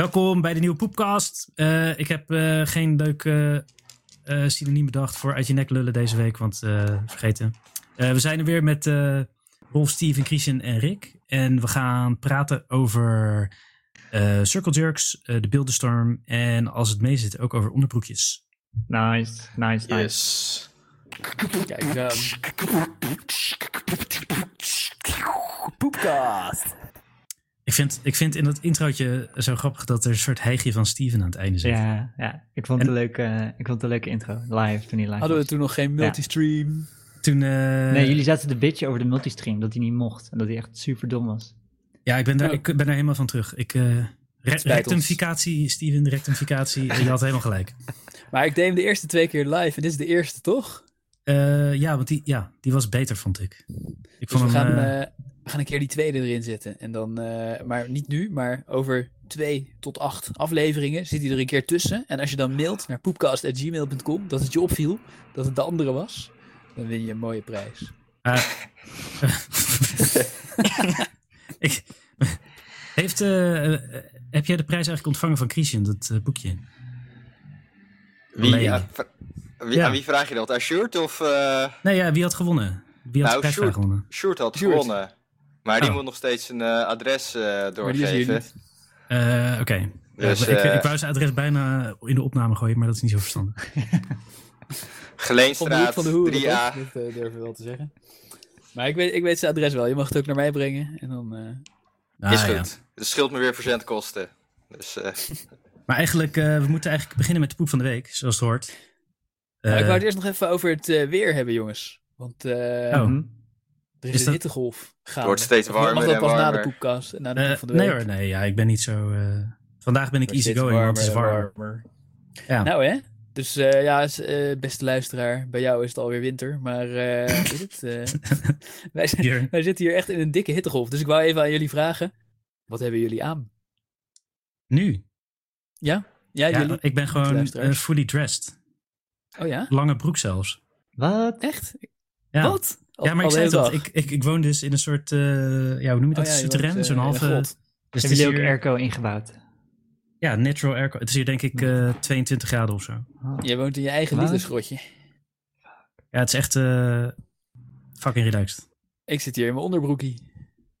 Welkom bij de nieuwe Poepcast. Eh, ik heb eh, geen leuk uh, synoniem bedacht voor uit je nek lullen deze week, want vergeten. we zijn er weer met Rolf, Steven, Christian en Rick. En we gaan praten over Circle Jerks, de Beeldenstorm en als het mee zit ook over onderbroekjes. Nice, nice, nice. Yes. Kijk dan. Poepcast. Ik vind, ik vind in dat introotje zo grappig dat er een soort hijgje van Steven aan het einde zit. Ja, ja. Ik, vond het een leuke, ik vond het een leuke intro. Live, toen hij live Hadden we toen nog geen multistream? Toen, uh... Nee, jullie zaten de bitje over de multistream, dat hij niet mocht. En dat hij echt super dom was. Ja, ik ben daar, ik ben daar helemaal van terug. Ik, uh, re rectificatie, Steven, de rectificatie. je had helemaal gelijk. Maar ik deed hem de eerste twee keer live en dit is de eerste, toch? Uh, ja, want die, ja, die was beter, vond ik. ik dus vond we, hem, gaan, uh, we gaan een keer die tweede erin zetten. En dan, uh, maar niet nu, maar over twee tot acht afleveringen zit hij er een keer tussen. En als je dan mailt naar poepcast.gmail.com dat het je opviel dat het de andere was, dan win je een mooie prijs. ik, heeft, heb jij de prijs eigenlijk ontvangen van Christian, dat boekje? Wie, ja, wie, ja. Aan wie vraag je dat? Aan Short of... Uh... Nee, ja, wie had gewonnen? Wie had nou, Short, gewonnen? Short had gewonnen. Maar die oh. moet nog steeds een uh, adres uh, doorgeven. Oké. Okay. Dus, ik, ik wou zijn adres bijna in de opname gooien, maar dat is niet zo verstandig. Geleenstraat, van de, van de 3A. Dat uh, durf ik wel te zeggen. Maar ik weet, ik weet zijn adres wel. Je mag het ook naar mij brengen. En dan, ah, is goed. Ja. Het scheelt me weer verzendkosten. Dus, maar eigenlijk, we moeten eigenlijk beginnen met de poep van de week, zoals het hoort. Nou, ik wou het eerst nog even over het uh, weer hebben, jongens. Want uh, oh. Er is, is een dat... hittegolf gaande. Het wordt steeds warmer Mag dat pas na de poepkast, na de uh, van de week? Nee hoor, nee. Ja, ik ben niet zo... Vandaag ben ik easy going, want het is warm. Warmer. Ja. Nou hè? Dus ja, beste luisteraar, bij jou is het alweer winter. Maar het, wij, zijn, wij zitten hier echt in een dikke hittegolf. Dus ik wou even aan jullie vragen, wat hebben jullie aan? Nu? Ja? Ja, ja jullie? ik ben gewoon fully dressed. Oh ja? Lange broek zelfs. Wat? Echt? Ja. Wat? Al, ja, maar ik zei dat. Ik, ik, ik woon dus in een soort, uh, ja, hoe noem je dat? Oh, ja, Souterrain, uh, zo'n halve... Dus Hebben jullie ook airco ingebouwd? Ja, natural airco. Het is hier denk ik uh, 22 graden of zo. Oh. Je woont in je eigen liefdesgrotje. Ja, het is echt uh, fucking relaxed. Ik zit hier in mijn onderbroekie.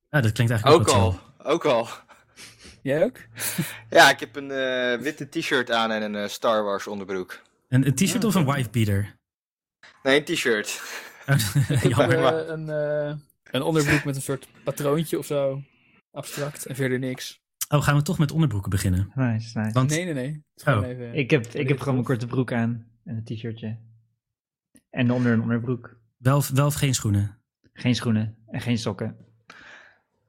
Ja, dat klinkt eigenlijk ook, al. Ook al. Jij ook? ja, ik heb een uh, witte t-shirt aan en een uh, Star Wars onderbroek. Een, een t-shirt oh, of een wife beater? Nee, een t-shirt. Ik heb uh, een, uh, een onderbroek met een soort patroontje of zo. Abstract en verder niks. Oh, gaan we toch met onderbroeken beginnen? Nice, nice. Want... Nee, nee, nee. Oh. Even, ik heb, ik heb gewoon een korte broek aan en een t-shirtje. En onder een onderbroek. Wel, wel of geen schoenen? Geen schoenen en geen sokken.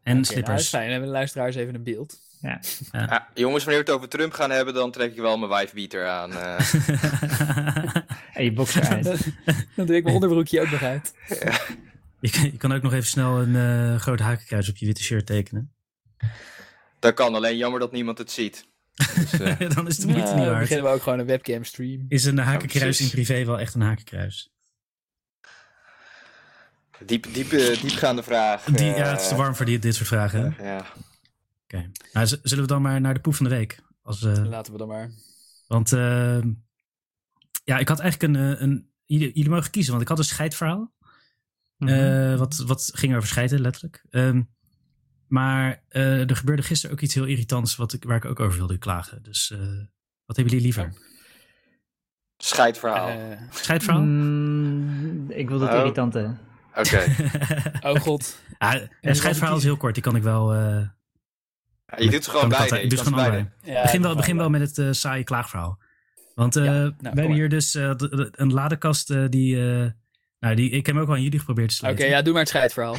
En okay, slippers. Nou, fijn, hebben de luisteraars even een beeld. Ja. Ja. ja. jongens, wanneer we het over Trump gaan hebben, dan trek ik wel mijn wife beater aan. Uh. en je boxer uit. dan doe ik mijn onderbroekje ook nog uit. Ja. Je, kan, je, kan, ook nog even snel een uh, groot hakenkruis op je witte shirt tekenen. Dat kan, alleen jammer dat niemand het ziet. Dus, uh... dan is het moeite niet waard. Dan beginnen we ook gewoon een webcam stream. Is een hakenkruis in privé wel echt een hakenkruis? Diep, diep, diepgaande vraag. Die, ja, het is te warm voor die, dit soort vragen. ja. Oké. Okay. Nou, zullen we dan maar naar de poep van de week? Als, uh, Laten we dan maar. Want uh, ja, ik had eigenlijk een, een jullie, jullie, mogen kiezen, want ik had een scheidverhaal. Mm -hmm. uh, wat, wat ging over scheiden, letterlijk. Um, maar er gebeurde gisteren ook iets heel irritants wat ik, waar ik ook over wilde klagen. Dus wat hebben jullie liever? Scheidverhaal. scheidverhaal? Mm, ik wil het oh. irritante. Oké. Okay. oh god. Ja, een scheidverhaal is heel kort, die kan ik wel... Ja, je doet ze gewoon bij. Ik doe gewoon allebei. Ja, begin wel, begin wel met het uh, saaie klaagverhaal. Want uh, ja, nou, we hebben hier dus uh, de, de, een ladekast die... nou, die, ik heb hem ook al aan jullie geprobeerd te sluiten. Oké, okay, ja, doe maar het scheidverhaal.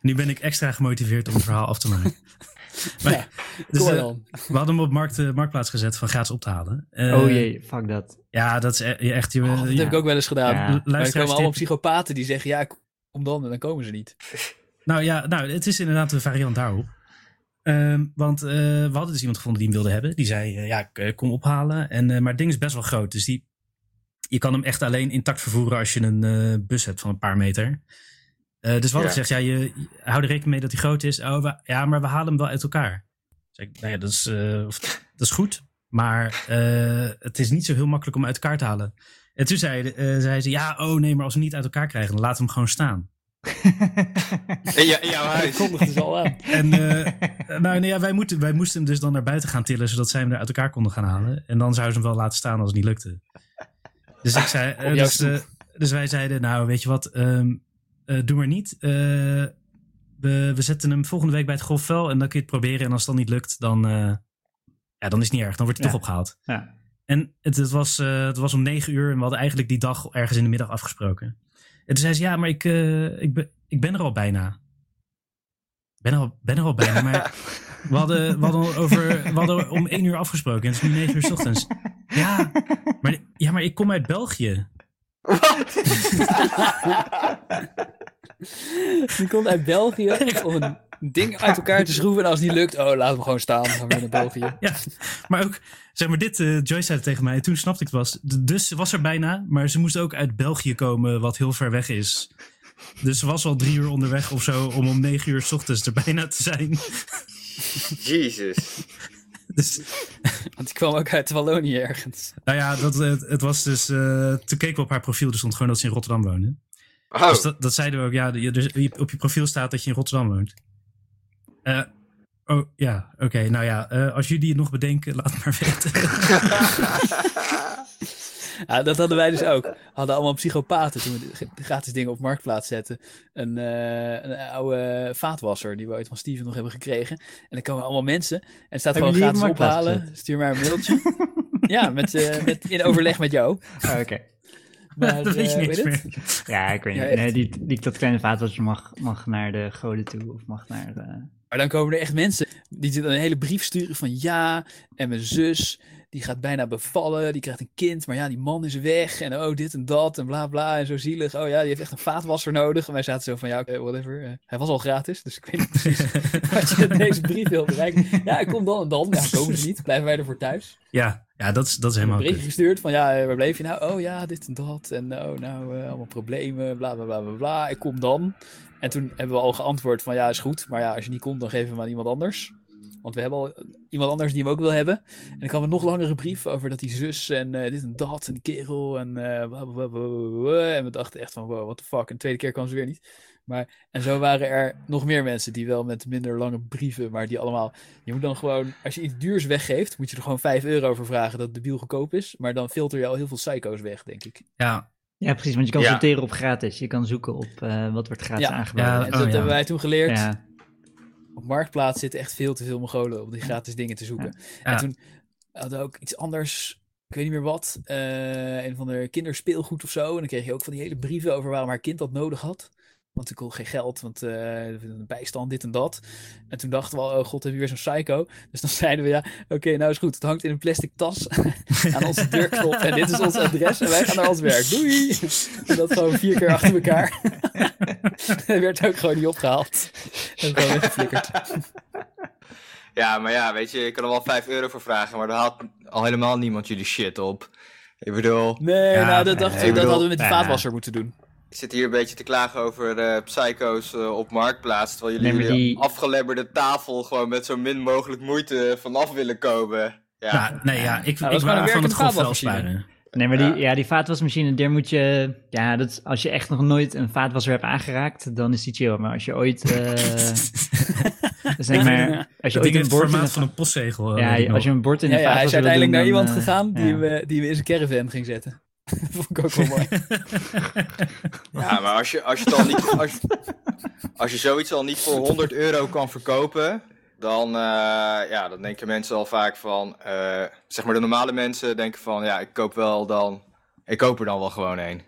nu ben ik extra gemotiveerd om het verhaal af te maken. Maar, ja, dus, we hadden hem op markt, marktplaats gezet van gratis op te halen. oh jee, fuck dat. Ja, dat is echt... Je, oh, dat ja. heb ik ook wel eens gedaan. Ja. Maar er komen allemaal psychopaten die zeggen, ja, kom dan. En dan komen ze niet. Nou ja, nou, het is inderdaad een variant daarop. Um, want uh, we hadden dus iemand gevonden die hem wilde hebben. Die zei, uh, ja, kom ophalen. En, uh, maar het ding is best wel groot. Dus die, je kan hem echt alleen intact vervoeren als je een bus hebt van een paar meter. dus we hadden gezegd, ja, je, je hou er rekening mee dat hij groot is. Oh, we, ja, maar we halen hem wel uit elkaar. Zeg ik, nou ja, dat is, dat is goed. Maar het is niet zo heel makkelijk om uit elkaar te halen. En toen zei, zei ze, ja, oh nee, maar als we niet uit elkaar krijgen, dan laten we hem gewoon staan. In, ja, in jouw huis. kondigde ze al aan. En nou, ja, wij, moeten, wij moesten hem dus dan naar buiten gaan tillen, zodat zij hem er uit elkaar konden gaan halen. En dan zouden ze hem wel laten staan als het niet lukte. Dus, ik zei, uh, dus, uh, dus, wij zeiden, nou weet je wat, um, uh, doe maar niet. we, we zetten hem volgende week bij het golfvel en dan kun je het proberen. En als het dan niet lukt, dan, ja, dan is het niet erg. Dan wordt hij ja. toch opgehaald. Ja. En het, het, was, het was om negen uur en we hadden eigenlijk die dag ergens in de middag afgesproken. En toen zei ze, ja, maar ik, ik, ben, ik ben er al bijna. Ben er al, ben er al bijna, maar we hadden, we, hadden over, we hadden om één uur afgesproken en het is nu negen uur s ochtends. Ja, maar, ja, maar ik kom uit België. Wat? Je komt uit België om een ding uit elkaar te schroeven. En als het niet lukt, oh, laat hem gewoon staan. Dan gaan we naar België. Ja, maar ook, zeg maar, dit, uh, Joyce zei het tegen mij. Toen snapte ik het was. Dus was er bijna, maar ze moest ook uit België komen, wat heel ver weg is. Dus ze was al drie uur onderweg of zo om om negen uur s ochtends er bijna te zijn. Jezus. Dus, Want die kwam ook uit Wallonië ergens. Nou ja, dat, het, het was dus. Uh, toen keken we op haar profiel, er stond gewoon dat ze in Rotterdam woonde. Oh. Dus dat, dat zeiden we ook, ja, je, dus op je profiel staat dat je in Rotterdam woont. Uh, oh ja, oké. Okay, nou ja, uh, als jullie het nog bedenken, laat het maar weten. Ja, dat hadden wij dus ook. We hadden allemaal psychopaten toen we de gratis dingen op marktplaats zetten. Een, uh, een oude vaatwasser die we ooit van Steven nog hebben gekregen. En dan komen allemaal mensen. En het staat gewoon gratis ophalen. Stuur maar een mailtje. ja, met, uh, met, in overleg met jou. Oh, Oké. Okay. Maar, dat weet je uh, niet meer. Ja, ik weet niet. Ja, nee, die, die dat kleine vaatwasser mag, mag naar de goden toe. Of mag naar... Uh... Maar dan komen er echt mensen die een hele brief sturen van ja, en mijn zus die gaat bijna bevallen, die krijgt een kind, maar ja, die man is weg en oh, dit en dat en bla bla en zo zielig. Oh ja, die heeft echt een vaatwasser nodig. En wij zaten zo van, ja, oké, okay, whatever. Uh, hij was al gratis, dus ik weet niet precies wat je deze brief wil bereiken. Ja, ik kom dan en dan. Ja, komen ze niet, blijven wij ervoor thuis. Ja, ja dat, is, dat is helemaal Een brief gestuurd van, ja, waar bleef je nou? Oh ja, dit en dat en oh, nou, uh, allemaal problemen, bla bla bla bla bla. Ik kom dan. En toen hebben we al geantwoord van, ja, is goed, maar ja, als je niet komt, dan geven we hem aan iemand anders. Want we hebben al iemand anders die hem ook wil hebben. En dan kwam een nog langere brief over dat die zus en uh, dit en dat en die kerel en uh, En we dachten echt van, wow, what the fuck. En de tweede keer kwam ze weer niet. Maar, en zo waren er nog meer mensen die wel met minder lange brieven, maar die allemaal... Je moet dan gewoon, als je iets duurs weggeeft, moet je er gewoon 5 euro voor vragen dat de biel goedkoop is. Maar dan filter je al heel veel psycho's weg, denk ik. Ja, ja, precies, want je kan ja. sorteren op gratis. Je kan zoeken op uh, wat wordt gratis ja. aangeboden. Ja, en dat oh, hebben wij toen geleerd. Ja op Marktplaats zitten echt veel te veel Mongolen om die gratis dingen te zoeken. Ja. En toen hadden we ook iets anders, ik weet niet meer wat, uh, een van de kinderspeelgoed of zo. En dan kreeg je ook van die hele brieven over waarom haar kind dat nodig had. Want ik kon geen geld, want uh, bijstand, dit en dat. En toen dachten we al, oh god, heb je weer zo'n psycho. Dus dan zeiden we, ja, oké, okay, nou is goed. Het hangt in een plastic tas aan onze deurknop. En dit is ons adres en wij gaan naar ons werk. Doei! En dat gewoon vier keer achter elkaar. en werd ook gewoon niet opgehaald. En gewoon weggeflikkerd. Ja, maar ja, weet je, je kan er wel 5 euro voor vragen, maar dan haalt al helemaal niemand jullie shit op. Ik bedoel... Nee, ja, nou, dat, dacht, nee, dat bedoel, hadden we met die vaatwasser moeten doen. Ik zit hier een beetje te klagen over uh, psycho's uh, op Marktplaats. Terwijl jullie nee, die... afgelebberde tafel gewoon met zo min mogelijk moeite vanaf willen komen. Ja, ja nee, ja, ik, nou, ik wou van het golfveld sparen. Nee, maar die, ja, die vaatwasmachine, daar moet je... Ja, dat, als je echt nog nooit een vaatwasser hebt aangeraakt, dan is die chill. Maar als je ooit... Uh, zeg maar, als je ooit een bord... In van een postzegel. Ja, als je een bord in de ja, ja, Hij is uiteindelijk doen, naar dan, iemand gegaan die, we, die we in zijn caravan ging zetten. vond ik ook ja, maar als je, als je al niet... Als je, zoiets al niet voor 100 euro kan verkopen... Dan, uh, ja, dan denken mensen al vaak van... Uh, zeg maar de normale mensen denken van... Ja, ik koop wel dan... Ik koop er dan wel gewoon een.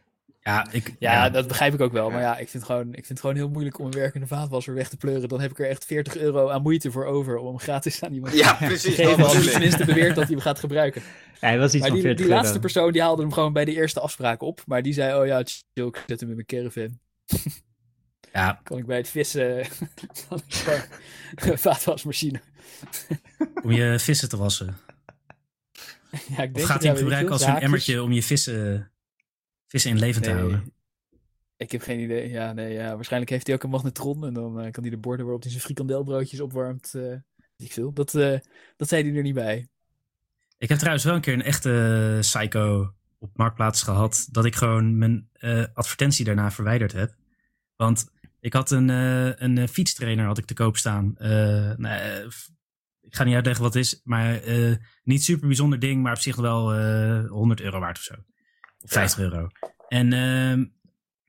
Ja, ik, ja, ja, dat begrijp ik ook wel. Maar ja, ik vind, gewoon, ik vind het gewoon heel moeilijk om een werkende vaatwasser weg te pleuren. Dan heb ik er echt 40 euro aan moeite voor over om hem gratis aan iemand ja, precies, te geven. Als hij tenminste beweert dat hij hem gaat gebruiken. Ja, hij was iets maar van die, 40 die euro. laatste persoon die haalde hem gewoon bij de eerste afspraak op. Maar die zei, oh ja, chill, ik zet hem in mijn caravan. Ja. Kan ik bij het vissen... vaatwasmachine. Om je vissen te wassen. Ja, ik denk of gaat hij hem gebruiken als een emmertje om je vissen, vissen in leven te houden? Ik heb geen idee. Ja, nee, ja. Waarschijnlijk heeft hij ook een magnetron en dan eh, kan hij de borden waarop hij zijn frikandelbroodjes opwarmt. weet ik veel. Dat, eh, dat zei hij er niet bij. Ik heb trouwens wel een keer een echte psycho op Marktplaats gehad. Dat ik gewoon mijn advertentie daarna verwijderd heb. Want ik had een, een fietstrainer had ik te koop staan. Nou, ik ga niet uitleggen wat het is. Maar niet super bijzonder ding. Maar op zich wel eh 100 euro waard of zo. Of 50 euro. En ehm,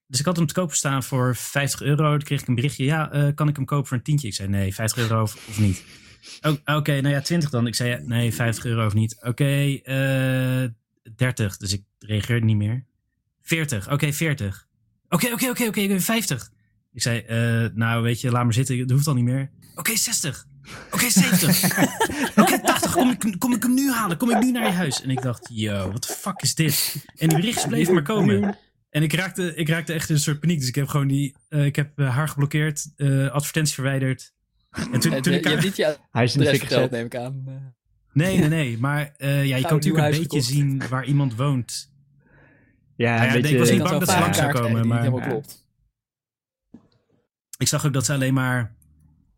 dus ik had hem te koop staan voor 50 euro. Toen kreeg ik een berichtje. Ja, eh, kan ik hem kopen voor een tientje? Ik zei nee, 50 euro of, of niet. Oh, Oké, nou ja, 20 dan. Ik zei nee, 50 euro of niet. Oké, eh 30. Dus ik reageerde niet meer. 40. Oké, 40. Oké, oké, oké, oké, 50. Ik zei, eh, nou weet je, laat maar zitten. Dat hoeft al niet meer. Oké, 60. Oké, 70. Oké, 80. Kom ik, kom ik hem nu halen? Kom ik nu naar je huis? En ik dacht, yo, wat de fuck is dit? En die berichten bleven maar komen. En ik raakte, ik raakte echt in een soort paniek. Dus ik heb gewoon die, eh, ik heb eh, haar geblokkeerd, eh, advertentie verwijderd. En toen, ik je haar- hebt niet je Hij is in de gezet. neem ik aan. Nee, nee, nee. Maar eh, ja, je kan natuurlijk een beetje gekocht. zien waar iemand woont. Ja, ja, een beetje... ik was niet bang dat ze langs zou komen, maar- niet helemaal klopt. Ik zag ook dat ze alleen maar...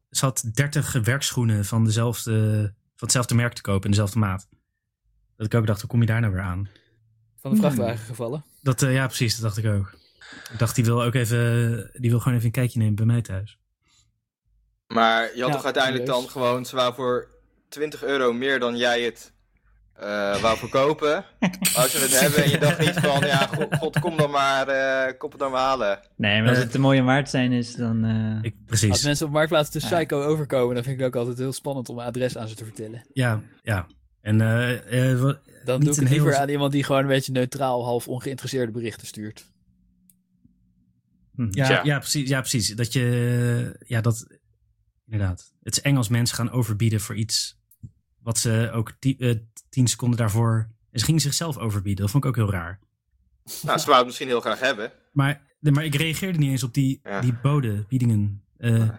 Ze had 30 werkschoenen van, dezelfde, van hetzelfde merk te kopen in dezelfde maat. Dat ik ook dacht, hoe kom je daar nou weer aan? Van de vrachtwagen gevallen. Dat, eh, ja, precies. Dat dacht ik ook. Ik dacht, die wil ook even... Die wil gewoon even een kijkje nemen bij mij thuis. Maar je had Ja, toch uiteindelijk serieus. dan gewoon, ze wou voor 20 euro meer dan jij het eh wou verkopen. Als ze het hebben en je dacht niet van, ja, god, god, kom dan maar, eh, kom het dan maar halen. Nee, maar als het te mooie waard zijn is, dan... eh, Ik, Als precies. mensen op Marktplaats te Ja. psycho overkomen, dan vind ik het ook altijd heel spannend om een adres aan ze te vertellen. Ja, ja. En Dan Niet doe ik een het liever heel- aan iemand die gewoon een beetje neutraal, half ongeïnteresseerde berichten stuurt. hm. Ja, ja, precies, ja, precies. Dat je, ja, dat, inderdaad. Het is eng als mensen gaan overbieden voor iets wat ze ook eh, tien seconden daarvoor. En ze gingen zichzelf overbieden. Dat vond ik ook heel raar. Nou, ze wou het misschien heel graag hebben. Maar, nee, maar ik reageerde niet eens op die, Ja. die boden, biedingen. Eh,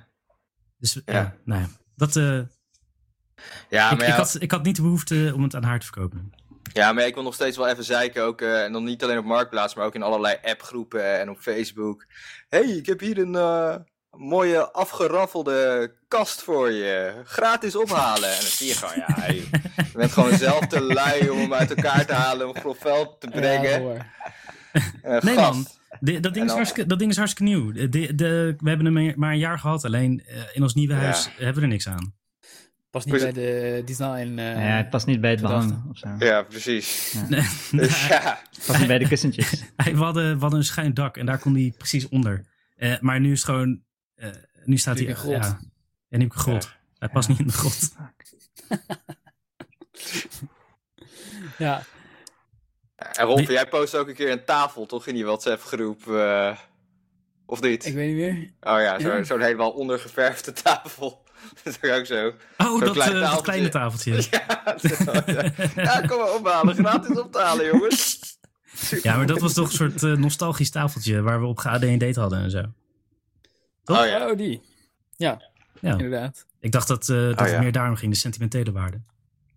dus ja, Ja. nou ja. Dat, eh, Ja, ik, maar ik, ja, had, ik had niet de behoefte om het aan haar te verkopen. ja, maar ik wil nog steeds wel even zeiken, ook, eh, en dan niet alleen op Marktplaats, maar ook in allerlei appgroepen en op Facebook. hey, ik heb hier een eh, mooie afgeraffelde kast voor je. Gratis ophalen. En dan zie je gewoon, ja, je bent gewoon zelf te lui om hem uit elkaar te halen, om grof vuil te brengen. Ja, Nee, gast. man. De- dat, ding is dan- hartstikke, dat ding is hartstikke nieuw. De, de, de- we hebben hem maar- een jaar gehad. Alleen eh, in ons nieuwe Ja. huis hebben we er niks aan. Pas niet bij de design. eh, ja, het past niet bij het behang of zo. Ja, precies. Nee, Dus ja, Het past niet bij de kussentjes. Hij- we, hadden, we hadden een schuin dak en daar kon hij precies onder. Eh, maar nu is het gewoon. Eh, nu staat hij. grot. Ja, en nu heb ik grot. Hij past Ja. niet in de grot. ja, en Rolf, jij post ook een keer een tafel, toch, in die WhatsApp-groep? eh, of niet? ik weet niet meer. Oh ja, zo- Ja. zo'n helemaal ondergeverfde tafel. Dat is ook zo. Oh, dat, klein eh, dat tafeltje. kleine tafeltje. Ja, zo, ja. ja, kom maar ophalen. Gratis op te halen, jongens. Ja, maar dat was toch een soort eh, nostalgisch tafeltje waar we op gead en date hadden en zo. Toch? Oh ja. Oh, die. Ja, Ja. inderdaad. Ik dacht dat, eh, dat Oh, het ja. meer daarom ging, de sentimentele waarde.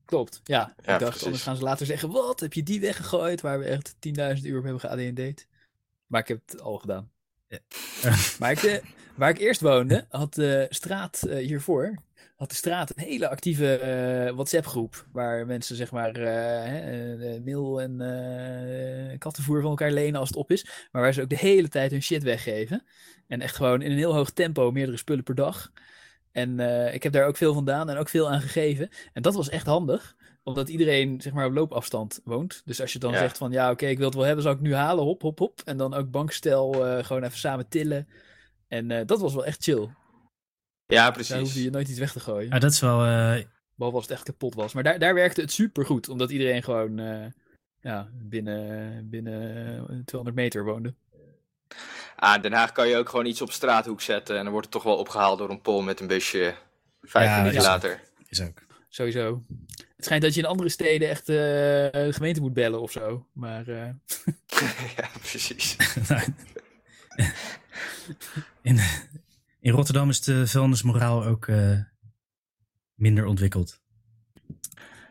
Klopt. Ja, ik dacht, precies. anders gaan ze later zeggen: Wat heb je die weggegooid? Waar we echt 10.000 uur op hebben gead en date. Maar ik heb het al gedaan. Maar ik, eh, waar ik eerst woonde, had de straat eh, hiervoor. Had de straat een hele actieve eh, WhatsApp-groep. Waar mensen zeg maar eh, mail en kattenvoer van elkaar lenen als het op is. Maar waar ze ook de hele tijd hun shit weggeven. En echt gewoon in een heel hoog tempo meerdere spullen per dag. En ik heb daar ook veel van gedaan en ook veel aan gegeven. En dat was echt handig omdat iedereen zeg maar op loopafstand woont. Dus als je dan Ja. zegt van ja oké ik wil het wel hebben, zal ik nu halen, hop hop hop. En dan ook bankstel gewoon even samen tillen. En dat was wel echt chill. Ja, Daar hoefde precies. je nooit iets weg te gooien. Ja, dat is wel. eh, Behalve als het echt kapot was. Maar daar, daar werkte het super goed. Omdat iedereen gewoon eh, ja, binnen, binnen eh, 200 meter woonde. Ah, in Den Haag kan je ook gewoon iets op straathoek zetten. En dan wordt het toch wel opgehaald door een pol met een busje. Vijf Ja, minuten later. is ook. Sowieso. Het schijnt dat je in andere steden echt eh, de gemeente moet bellen of zo. Maar eh, ja, precies. in, in Rotterdam is de vuilnismoraal ook eh, minder ontwikkeld.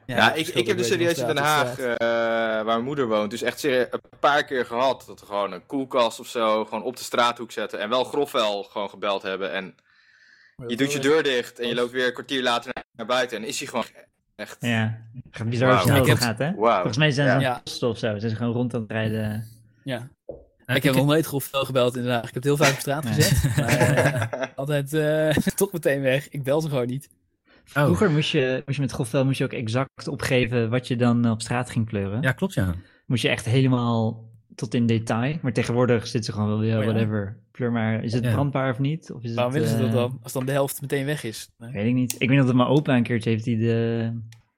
Ja, ik, ik heb dus serieus in Den Haag, uh, waar mijn moeder woont, dus echt serieus een paar keer gehad dat we gewoon een koelkast of zo gewoon op de straathoek zetten en wel grofwel gewoon gebeld hebben en je doet je deur dicht en je loopt weer een kwartier later naar buiten en is hij gewoon echt... Ja, bizar wow. snel het gaat hè? Wow. Volgens mij zijn ze ja. of zo, ze zijn gewoon rond aan het rijden. Ja. Ik heb nog nooit grofwel gebeld inderdaad. Ik heb het heel vaak op straat gezet. maar uh, altijd uh, toch meteen weg. Ik bel ze gewoon niet. Oh. Vroeger moest je, moest je met grofvel moest je ook exact opgeven wat je dan op straat ging kleuren. Ja, klopt ja. Moest je echt helemaal tot in detail. Maar tegenwoordig zit ze gewoon wel weer, oh, ja. whatever. Kleur maar, is het ja. brandbaar of niet? Of is Waarom het, willen ze dat dan? Als dan de helft meteen weg is. Nee. Weet ik niet. Ik weet dat mijn opa een keertje heeft hij de,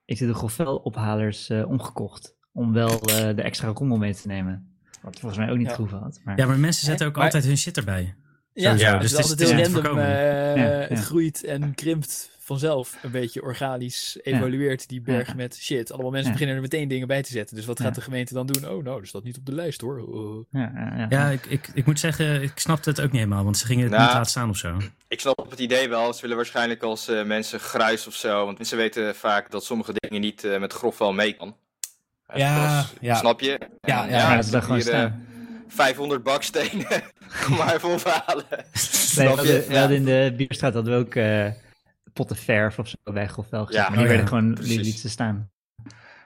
heeft de grofvelophalers uh, omgekocht. Om wel uh, de extra rommel mee te nemen. Wat volgens mij ook niet ja. goed had. Maar... Ja, maar mensen zetten ook maar... altijd hun shit erbij. Ja, ja, dus het is altijd heel random. Uh, het groeit en krimpt vanzelf een beetje organisch evolueert die berg ja. met shit. Allemaal mensen ja. beginnen er meteen dingen bij te zetten. Dus wat gaat de gemeente dan doen? Oh, nou, dat staat niet op de lijst hoor. Oh. Ja, ja ik, ik, ik moet zeggen, ik snapte het ook niet helemaal, want ze gingen het nou, niet laten staan of zo. Ik snap het idee wel. Ze willen waarschijnlijk als uh, mensen gruis of zo, want mensen weten vaak dat sommige dingen niet uh, met grofvel mee kan. Ja, was, ja. Snap je? Ja, ja, ja, dat is gewoon staan. 500 bakstenen. Kom maar even ophalen. Nee, we hadden, we hadden in de bierstraat hadden we ook uh, potten verf of zo weg of wel gezet. Ja, maar die oh, werden gewoon liet ze staan.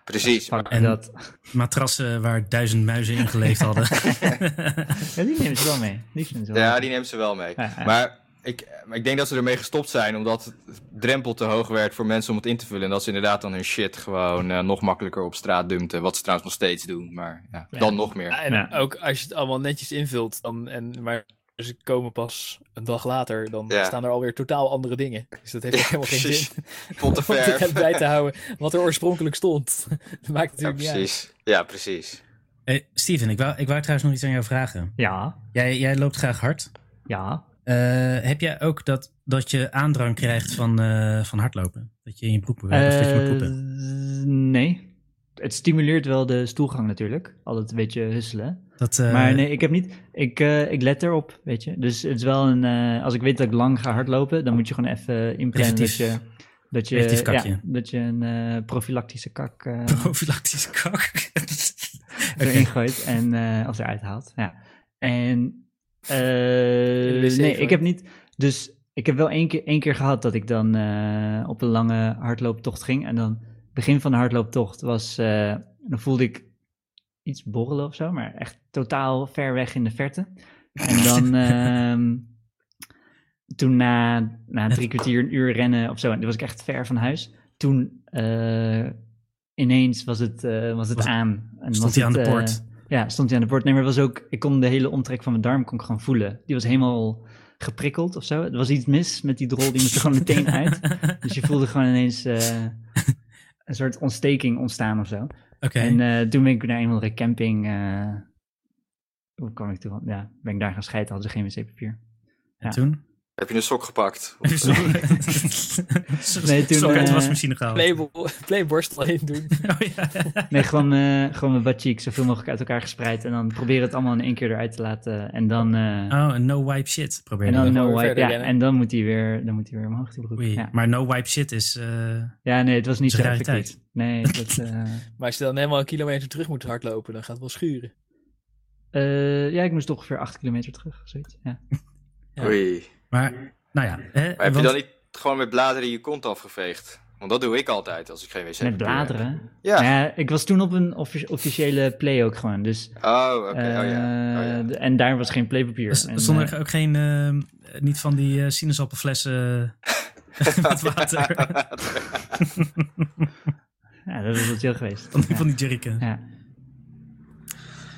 Precies. En dat. matrassen waar duizend muizen in geleefd hadden. ja, die nemen ze wel mee. Die ze wel ja, mee. die nemen ze wel mee. Maar ik, ik denk dat ze ermee gestopt zijn omdat het drempel te hoog werd voor mensen om het in te vullen. En dat ze inderdaad dan hun shit gewoon uh, nog makkelijker op straat dumpten. Wat ze trouwens nog steeds doen, maar ja, ja. dan nog meer. En ja. ook als je het allemaal netjes invult, dan, en, maar ze komen pas een dag later, dan staan er alweer totaal andere dingen. Dus dat heeft helemaal geen zin om het bij te houden wat er oorspronkelijk stond. dat maakt natuurlijk ja, precies. niet uit. Ja, precies. Hey, Steven, ik wou, ik wou trouwens nog iets aan jou vragen. Ja. Jij, jij loopt graag hard. Ja. Uh, heb jij ook dat, dat je aandrang krijgt van, uh, van hardlopen? Dat je in je broek beweegt uh, of dat je moet poepen? Nee. Het stimuleert wel de stoelgang natuurlijk. Altijd een beetje husselen. Dat, maar nee, ik heb niet... Ik, ik let erop, weet je. Dus het is wel een... als ik weet dat ik lang ga hardlopen, dan moet je gewoon even inplannen dat je... Dat je, ja, dat je een profilactische kak... profilactische kak? erin okay. gooit en als eruit haalt. Ja. En uh, nee, ik heb niet. Dus ik heb wel één keer, één keer gehad dat ik dan uh, op een lange hardlooptocht ging. En dan, begin van de hardlooptocht was. Uh, dan voelde ik iets borrelen of zo, maar echt totaal ver weg in de verte. En dan. uh, toen na, na drie kwartier, een uur rennen of zo, en toen was ik echt ver van huis. Toen ineens was het, was het was, aan. En stond hij aan de poort? Ja, stond hij aan de poort. Nee, maar was ook, ik kon de hele omtrek van mijn darm kon ik gewoon voelen. Die was helemaal geprikkeld of zo. Er was iets mis met die drol, die moest er gewoon meteen uit. Dus je voelde gewoon ineens uh, een soort ontsteking ontstaan of zo. Okay. En uh, toen ben ik naar een of andere camping, uh, hoe kwam ik toen? Ja, ben ik daar gaan scheiden, hadden ze geen wc-papier. En ja. toen? Heb je een sok gepakt? nee, toen... Sok uit de wasmachine gehaald. Play, play borstel heen doen. oh, ja. Nee, gewoon, uh, gewoon mijn zoveel mogelijk uit elkaar gespreid. En dan proberen het allemaal in één keer eruit te laten. En dan... Uh, oh, een no-wipe shit. Probeer en dan, no wipe, ja, en dan moet hij weer, dan moet hij weer omhoog die broek. Oei, ja. Maar no-wipe shit is... Uh, ja, nee, het was niet zo effectief. Nee, dat... maar als je dan helemaal een kilometer terug moet hardlopen, dan gaat het wel schuren. ja, ik moest toch ongeveer acht kilometer terug, zoiets. Ja. ja. Oei. Maar nou ja. Hè, maar heb want... je dan niet gewoon met bladeren je kont afgeveegd? Want dat doe ik altijd als ik geen wc Met bladeren? Ja. ja. Ik was toen op een offici officiële play ook gewoon. Dus, oh, oké. Okay. Uh, oh, ja. Oh, ja. En daar was geen playpapier. Dus, stond er uh, ook geen, uh, niet van die uh, sinaasappelflessen met water? ja, dat is wat chill geweest. Van die, ja. van die jerrycan. Ja.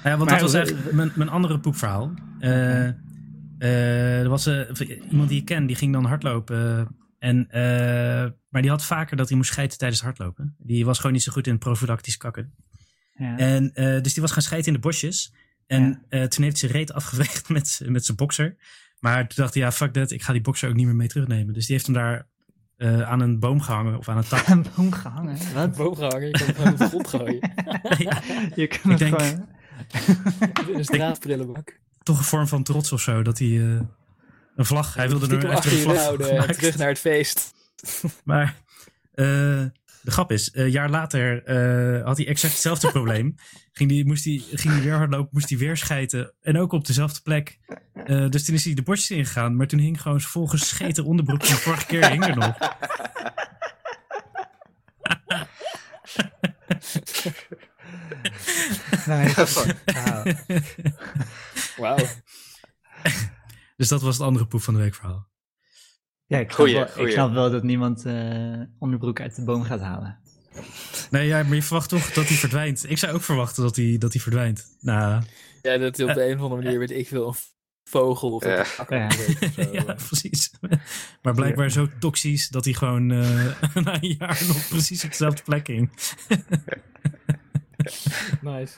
Ja, want maar, dat was echt mijn, mijn andere poepverhaal. Uh, uh, er was uh, iemand die ik ken, die ging dan hardlopen. En, uh, maar die had vaker dat hij moest scheiden tijdens hardlopen. Die was gewoon niet zo goed in profilactisch kakken. Ja. En, dus die was gaan scheiden in de bosjes. En ja. toen heeft hij zijn reet afgeveegd met, met zijn bokser. Maar toen dacht hij, ja, fuck that, ik ga die bokser ook niet meer mee terugnemen. Dus die heeft hem daar aan een boom gehangen of aan een tak. Een boom gehangen? Wat? Een boom gehangen? Je kan hem gewoon op de grond gooien. ja, je kan ik denk, gewoon... in een straatbrillenbak toch een vorm van trots of zo. Dat hij uh, een vlag, hij wilde er echt een vlag houden, terug naar het feest. maar uh, De grap is, een jaar later eh, had hij exact hetzelfde probleem. Ging die, moest hij ging die weer hardlopen, moest hij weer schijten. En ook op dezelfde plek. Eh, dus toen is hij de bosjes ingegaan. Maar toen hing gewoon zijn volgescheten onderbroek van de vorige keer hing er nog. Wauw. Wauw. Dus dat was het andere poep van de week verhaal. Ja, ik snap, Goeie, wel, ik snap wel dat niemand eh, onderbroek uit de boom gaat halen. Nee, ja, maar je verwacht toch dat hij verdwijnt. Ik zou ook verwachten dat hij, dat hij verdwijnt. Nou, Ja, dat hij op de een of andere manier, weet ik veel, een vogel of Ja. Ja. breekt of zo. ja, precies. Maar blijkbaar zo toxisch dat hij gewoon eh, na een jaar nog precies op dezelfde plek hing. Nice.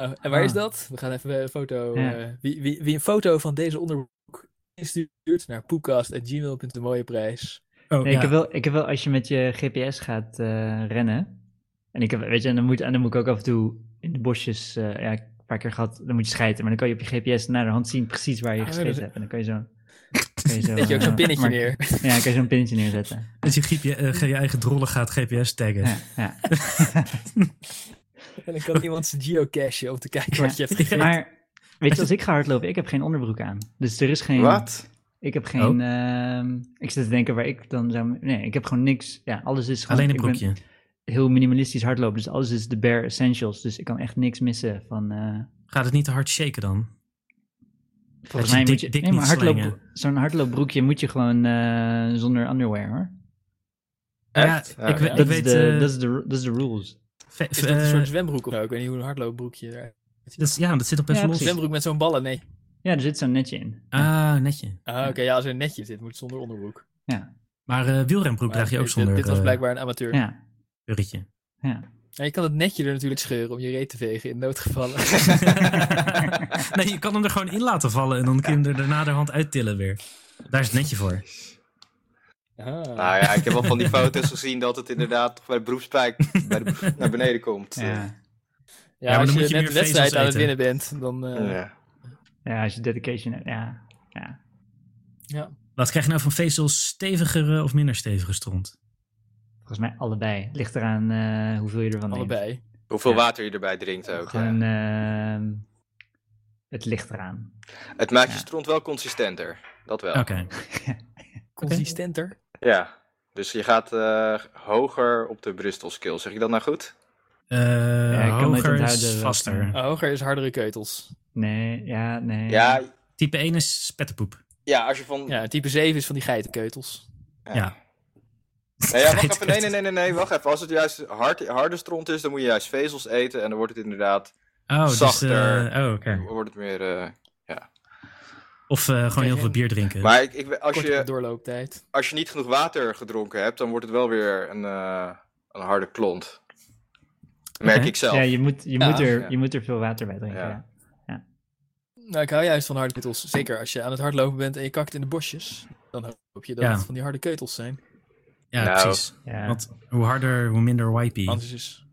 Oh, en waar Ah. is dat? We gaan even een foto. Ja. eh, wie, wie, wie een foto van deze onderbroek instuurt naar poepcast.gmail.com, mooie prijs. Oh, Nee, ja. ik, heb wel, ik heb wel, als je met je GPS gaat eh, rennen. En ik heb, weet je, en dan, moet, en dan moet ik ook af en toe in de bosjes, eh, ja, een paar keer gehad, dan moet je schijten. Maar dan kan je op je GPS naar de hand zien precies waar je Ah, gescheten hebt. En dan kan je zo. Kan je zo je ook zo'n eh, pinnetje maar- neer. Ja, dan kan je zo'n pinnetje neerzetten. Dat je, eh, je eigen drollen gaat GPS taggen. Ja, ja. En dan kan iemand zijn geocachen om te kijken wat je hebt gegeten. Maar weet je, als ik ga hardlopen, ik heb geen onderbroek aan. Dus er is geen. Wat? Ik heb geen. ehm, ik zit te denken waar ik dan zou. Nee, ik heb gewoon niks. Ja, alles is gewoon. Alleen een broekje. heel minimalistisch hardlopen. Dus alles is de bare essentials. Dus ik kan echt niks missen van. eh, Gaat het niet te hard shaken dan? volgens mij dik- moet je. dik nee, maar hardloop, zo'n hardloopbroekje moet je gewoon eh, zonder underwear hoor. Echt? Ja, ik, we- ja. ik Dat, weet... is de, eh, dat, is de, dat is de rules. Ve- Is dat een eh, soort zwembroek of zo? Ik weet niet hoe een hardloopbroekje eruit ziet. dat is- ja, dat zit op best Ja, los. precies. Zwembroek met zo'n ballen, nee. Ja, er zit zo'n netje in. Ah, netje. Ah, oké, ja, als er een netje zit, moet het zonder onderbroek. Ja, Maar eh wielrenbroek Maar draag je ook dit- zonder Dit was eh, blijkbaar een amateur. ja, ritje. ja. Ja, je kan het netje er natuurlijk scheuren om je reet te vegen in noodgevallen. nee, je kan hem er gewoon in laten vallen en dan kun je hem er daarna de hand uittillen weer. Daar is het netje voor. Ah. Nou ja, ik heb wel van die foto's gezien dat het inderdaad toch bij de beroepspijk bij de naar beneden komt. ja. Ja, maar dan als moet je je net een wedstrijd aan het winnen bent, dan... eh, Ja. Ja, als je dedication hebt. Ja, ja. ja. Wat krijg je nou van vezels? Stevigere of minder stevige stront? Volgens mij allebei. Ligt eraan eh, hoeveel je ervan neemt. allebei. Hoeveel Ja. water je erbij drinkt ook. Gewoon, ehm, het ligt eraan. Het maakt je stront wel consistenter. Dat wel. Oké. Consistenter. Ja. Dus je gaat eh, hoger op de Bristol skill. Zeg ik dat nou goed? Eh, ik kan nooit hoger is vaster. Oh, hoger is hardere keutels. Nee, ja, nee. Ja, Type 1 is spetterpoep. ja als je van... Ja, type 7 is van die geitenkeutels. Ja. Nee, ja, wacht even. Nee, nee, nee, nee, nee, wacht even. Als het juist hard, harde stront is, dan moet je juist vezels eten. En dan wordt het inderdaad, Oh, dus, Zachter. eh, oh, oké. wordt het meer... eh, Of eh, gewoon heel veel bier drinken. Maar ik, ik, als, Kortere je, doorlooptijd. als je niet genoeg water gedronken hebt, dan wordt het wel weer een, eh, een harde klont. Dat merk ik zelf. Ja, je moet, je, Ja. moet er, Ja. je moet er veel water bij drinken. Ja. Ja. Nou, ik hou juist van harde keutels. Zeker als je aan het hardlopen bent en je kakt in de bosjes. Dan hoop je dat Ja. het van die harde keutels zijn. ja, Nou. precies. Ja. Want hoe harder, hoe minder wipey. Anders is...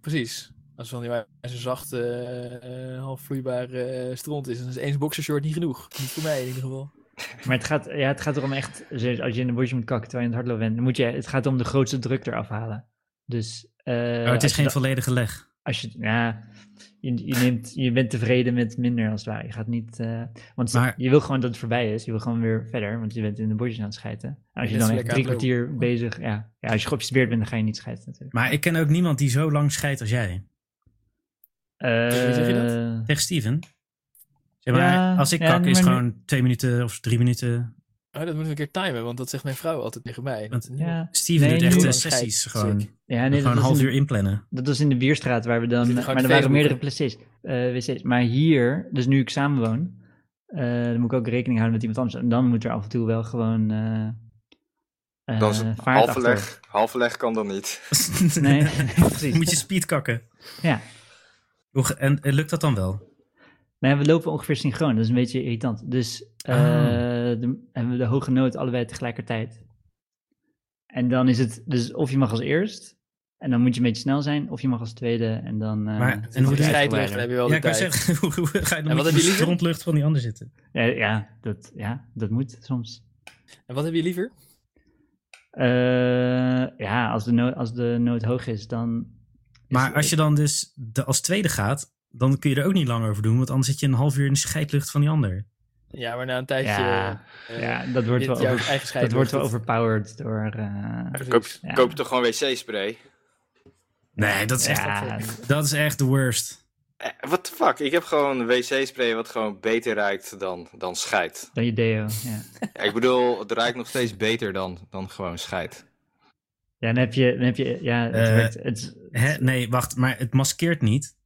Precies. Als het van die wijze zachte, eh, eh, half vloeibare eh, stront is, dan is één boxershort niet genoeg. Niet voor mij in ieder geval. Maar het gaat, ja, het gaat erom echt, als je in een bosje moet kakken terwijl je aan het hardlopen bent, dan moet je, het gaat om de grootste druk eraf halen. Dus, eh, oh, het is geen volledige leg. als je, ja, je, je, neemt, je bent tevreden met minder als het ware. Je gaat niet, eh, want Maar- je wil gewoon dat het voorbij is. Je wil gewoon weer verder, want je bent in de bosjes aan het schijten. En als je dan echt drie kwartier bezig, ja, ja, als je geobsedeerd bent, dan ga je niet schijten natuurlijk. Maar ik ken ook niemand die zo lang scheidt als jij. Eh, zeg je dat? Tegen Steven. Zeg maar, Ja, als ik ja, kak is maar gewoon twee minuten of drie minuten. Oh, dat moeten we een keer timen, want dat zegt mijn vrouw altijd tegen mij. Want- Ja, Steven Nee, doet echt eh, sessies gewoon. ja nee, gewoon dat een was half in- uur inplannen. Dat was in de Bierstraat waar we dan. Maar er waren meerdere PC's, eh, wc's. Maar hier, dus nu ik samenwoon, eh dan moet ik ook rekening houden met iemand anders. En dan moet er af en toe wel gewoon. eh eh, Dan is het vaart halve achter. leg. Halve leg kan dan niet. Nee, precies. Moet je speed kakken. Ja. En, en lukt dat dan wel? Nee, we lopen ongeveer synchroon. Dat is een beetje irritant. Dus eh, Ah. de- hebben we de hoge noot allebei tegelijkertijd. En dan is het dus of je mag als eerst. En dan moet je een beetje snel zijn. Of je mag als tweede. En dan. eh, Maar- en hoe. Tijdlucht, dan heb je wel Ja, de ik kan zeggen, hoe, hoe ga je dan En met wat heb de je liever? strontlucht van die ander zitten? Ja, ja, dat, ja, dat moet soms. En wat heb je liever? Uh, ja, als de, nood, als de nood hoog is, dan... Maar als je dan dus de, als tweede gaat, dan kun je er ook niet lang over doen, want anders zit je een half uur in de scheidlucht van die ander. Ja, maar na een tijdje... Ja, uh, ja dat wordt wel, over, dat wordt wel overpowered door... Uh, koop, ja. koop toch gewoon wc-spray? Nee, dat is echt, dat is echt de worst. What the fuck? Ik heb gewoon wc-spray wat gewoon beter ruikt dan, dan scheid. Dan je deo, ja. ja. Ik bedoel, het ruikt nog steeds beter dan, dan gewoon scheid. Ja, dan heb je... Dan heb je ja, het uh, werkt, het, hè, nee, wacht, maar het maskeert niet.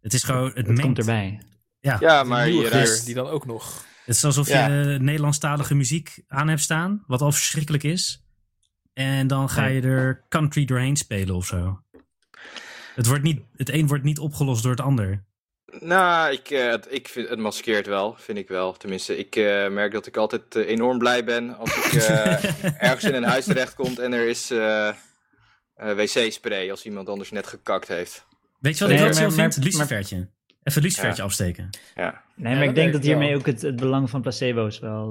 Het is gewoon... Het, het komt erbij. Ja, ja maar ruikt... Die dan ook nog... Het is alsof ja. je Nederlandstalige muziek aan hebt staan, wat al verschrikkelijk is. En dan ga je er country doorheen spelen of zo. Het, wordt niet, het een wordt niet opgelost door het ander. Nou, ik, uh, het, ik vind, het maskeert wel, vind ik wel. Tenminste, ik uh, merk dat ik altijd uh, enorm blij ben als ik ergens in een huis terechtkom en er is wc-spray als iemand anders net gekakt heeft. Weet je wat ik wel vind? Het lucifertje. Even het lucifertje ja. afsteken. Ja. Nee, maar ik denk dat hiermee ook het, het belang van placebo's wel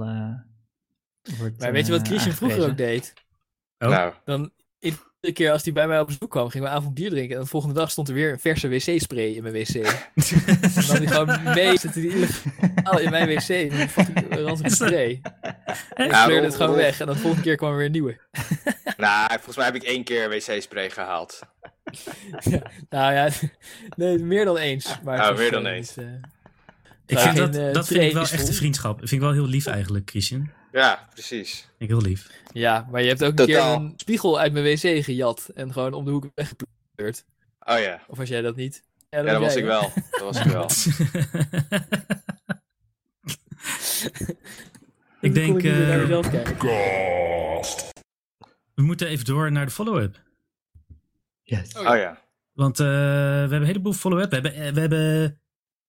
wordt Maar weet je wat Christian vroeger ook deed? Oh. Nou. Dan iedere keer als hij bij mij op bezoek kwam, gingen we avond bier drinken. En de volgende dag stond er weer een verse wc-spray in mijn wc. en dan had hij gewoon mee zitten die in mijn wc. En dan ranzige spray. En ik kleurde het gewoon weg. En dan de volgende keer kwam er weer een nieuwe. nou, volgens mij heb ik één keer wc-spray gehaald. ja, nou ja, nee, meer dan eens. Maar nou, meer dan eens. Uh, ik vind dat, uh, dat vind ik wel echt een vriendschap. Dat vind ik wel heel lief eigenlijk, Christian. Ja, precies. Ik heel lief. Ja, maar je hebt ook een keer een spiegel uit mijn wc gejat en gewoon om de hoek weggepleurd. Oh ja. Of was jij dat niet? Ja, dat, was ik wel. Dat was ik wel. ik denk... Uh, we moeten even door naar de follow-up. Yes. Oh, ja. Want uh, we hebben een heleboel follow-up. We hebben, we hebben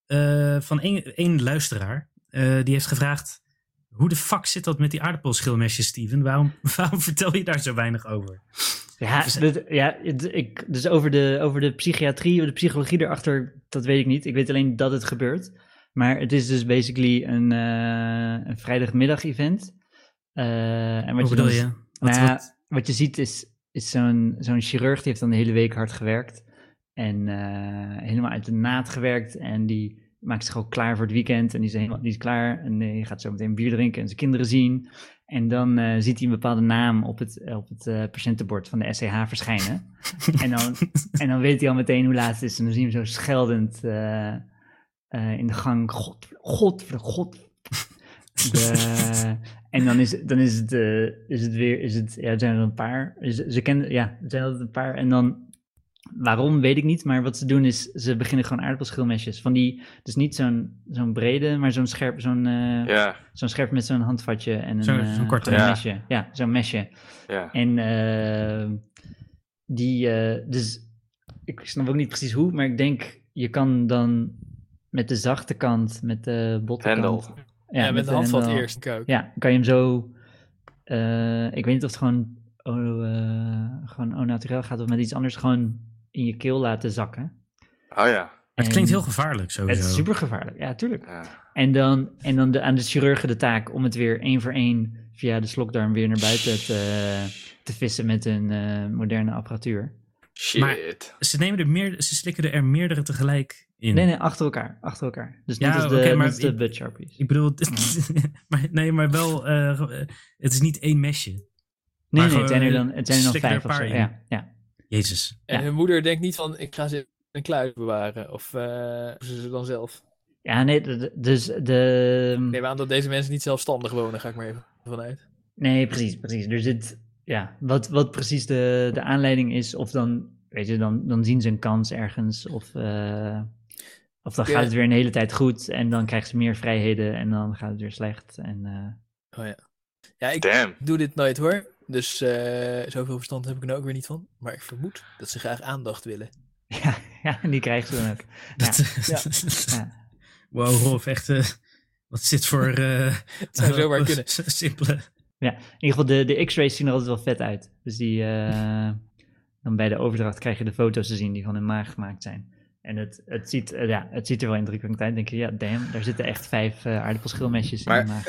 uh, van één, één luisteraar. die heeft gevraagd hoe de fuck zit dat met die aardappelschilmesjes, Steven? Waarom, waarom vertel je daar zo weinig over? Ja, ja ik, dus over de, over de psychiatrie, de psychologie erachter, dat weet ik niet. Ik weet alleen dat het gebeurt. Maar het is dus basically een, uh, een vrijdagmiddag-event. Uh, en wat Hoe bedoel je? je? Wat, nou, wat? wat, je ziet is, is zo'n zo'n chirurg, die heeft dan de hele week hard gewerkt. En uh, helemaal uit de naad gewerkt. En die maakt zich ook klaar voor het weekend en die is, helemaal, die is klaar en die gaat zo meteen bier drinken en zijn kinderen zien. En dan uh, ziet hij een bepaalde naam op het, op het uh, patiëntenbord van de SCH verschijnen. en, dan, en dan weet hij al meteen hoe laat het is en dan zien we zo scheldend uh, in de gang, god, god, god. De, en dan is, dan is, het, is het weer, is het, ja, zijn er een paar. Ze, ze kennen, ja, er zijn altijd een paar. En dan Waarom weet ik niet, maar wat ze doen is, ze beginnen gewoon aardappelschilmesjes. Van die, dus niet zo'n zo'n brede, maar zo'n scherp, zo'n uh, ja. zo'n scherp met zo'n handvatje en een, zo'n uh, zo korte ja. mesje. Ja, zo'n mesje. Ja. En uh, die, dus ik snap ook niet precies hoe, maar ik denk, je kan dan met de zachte kant, met de botte kant. Ja, ja met, de handvat eerst. Kook. Ja, kan je hem zo, ik weet niet of het gewoon, oh, gewoon au naturel gaat of met iets anders gewoon in je keel laten zakken. Oh ja. Het klinkt heel gevaarlijk sowieso. Het is super gevaarlijk, ja, tuurlijk. Ja. En dan, en dan de, aan de chirurgen de taak om het weer één voor één via de slokdarm weer naar buiten te, te vissen met een uh, moderne apparatuur. Shit. Maar ze, nemen er meer, ze slikken er meerdere tegelijk in. Nee, nee, achter elkaar. Achter elkaar. Dus ja, niet als de, okay, maar niet de butt sharpies. Ik bedoel, maar, nee, maar wel, uh, het is niet één mesje. Nee, nee, het zijn er dan, het zijn er dan vijf of zo. Ja, ja. Jezus. En ja. hun moeder denkt niet van, ik ga ze in een kluis bewaren. Of uh, ze ze dan zelf. Ja, nee, dus de... Ik neem aan dat deze mensen niet zelfstandig wonen, ga ik maar even vanuit. Nee, precies, precies. Er zit, ja, wat, wat precies de, de aanleiding is, of dan, weet je, dan, dan zien ze een kans ergens, of, uh, of dan gaat het weer een hele tijd goed, en dan krijgen ze meer vrijheden, en dan gaat het weer slecht. En, uh... Oh ja. Ja, ik Damn. doe dit nooit hoor. Dus uh, zoveel verstand heb ik er nou ook weer niet van. Maar ik vermoed dat ze graag aandacht willen. Ja, ja en die krijgen ze dan ook. Ja. ja. ja. Wow, Rolf, echt. Uh, wat zit voor. Uh, het zou zomaar kunnen. Simpele. Ja, in ieder geval, de, de X-rays zien er altijd wel vet uit. Dus die. dan bij de overdracht krijg je de foto's te zien die van hun maag gemaakt zijn. En het, het, ziet, ja, het ziet er wel indrukwekkend uit. denk je, ja, damn, daar zitten echt vijf aardappelschilmesjes maar, in de maag.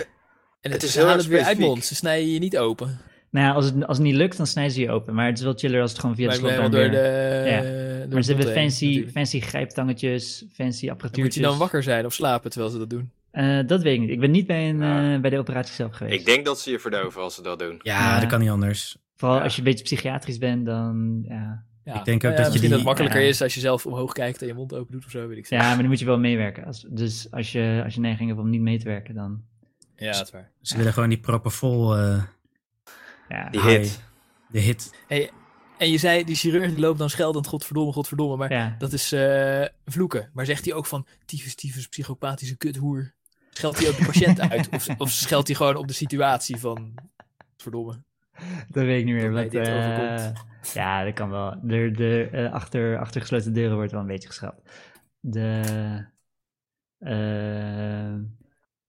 En het, het is heel het weer uit mond. Ze snijden je niet open. Nou ja, als het, als het niet lukt, dan snijden ze je open. Maar het is wel chiller als het gewoon via de wel door weer- de... Ja. door Maar ze hebben fancy, natuurlijk. fancy grijptangetjes, fancy Dan apparatuurtjes. Moet je dan wakker zijn of slapen terwijl ze dat doen? Eh, dat weet ik niet. Ik ben niet bij, een, Ja. eh, bij de operatie zelf geweest. Ik denk dat ze je verdoven als ze dat doen. Ja, dat kan niet anders. Vooral Ja. als je een beetje psychiatrisch bent, dan ja. Ja. Ik denk ook ja, dat je misschien die- dat het makkelijker is als je zelf omhoog kijkt en je mond open doet of zo, weet ik veel. Ja, maar dan moet je wel meewerken. Als, dus als je, als je neiging hebt om niet mee te werken, dan... Ja, dat is waar. Ze willen gewoon die propofol, eh Ja, Die hit. de hit. En je zei, die chirurg die loopt dan scheldend, godverdomme, godverdomme, maar ja. dat is eh, vloeken. Maar zegt hij ook van, tyfus, tyfus, psychopathische kuthoer? Scheldt hij ook de patiënt uit? Of, of scheldt hij gewoon op de situatie van, verdomme? dat weet ik niet meer. Wat, dit overkomt. ja, dat kan wel. De, de, eh, achter, achter gesloten deuren wordt wel een beetje geschrapt. De... eh,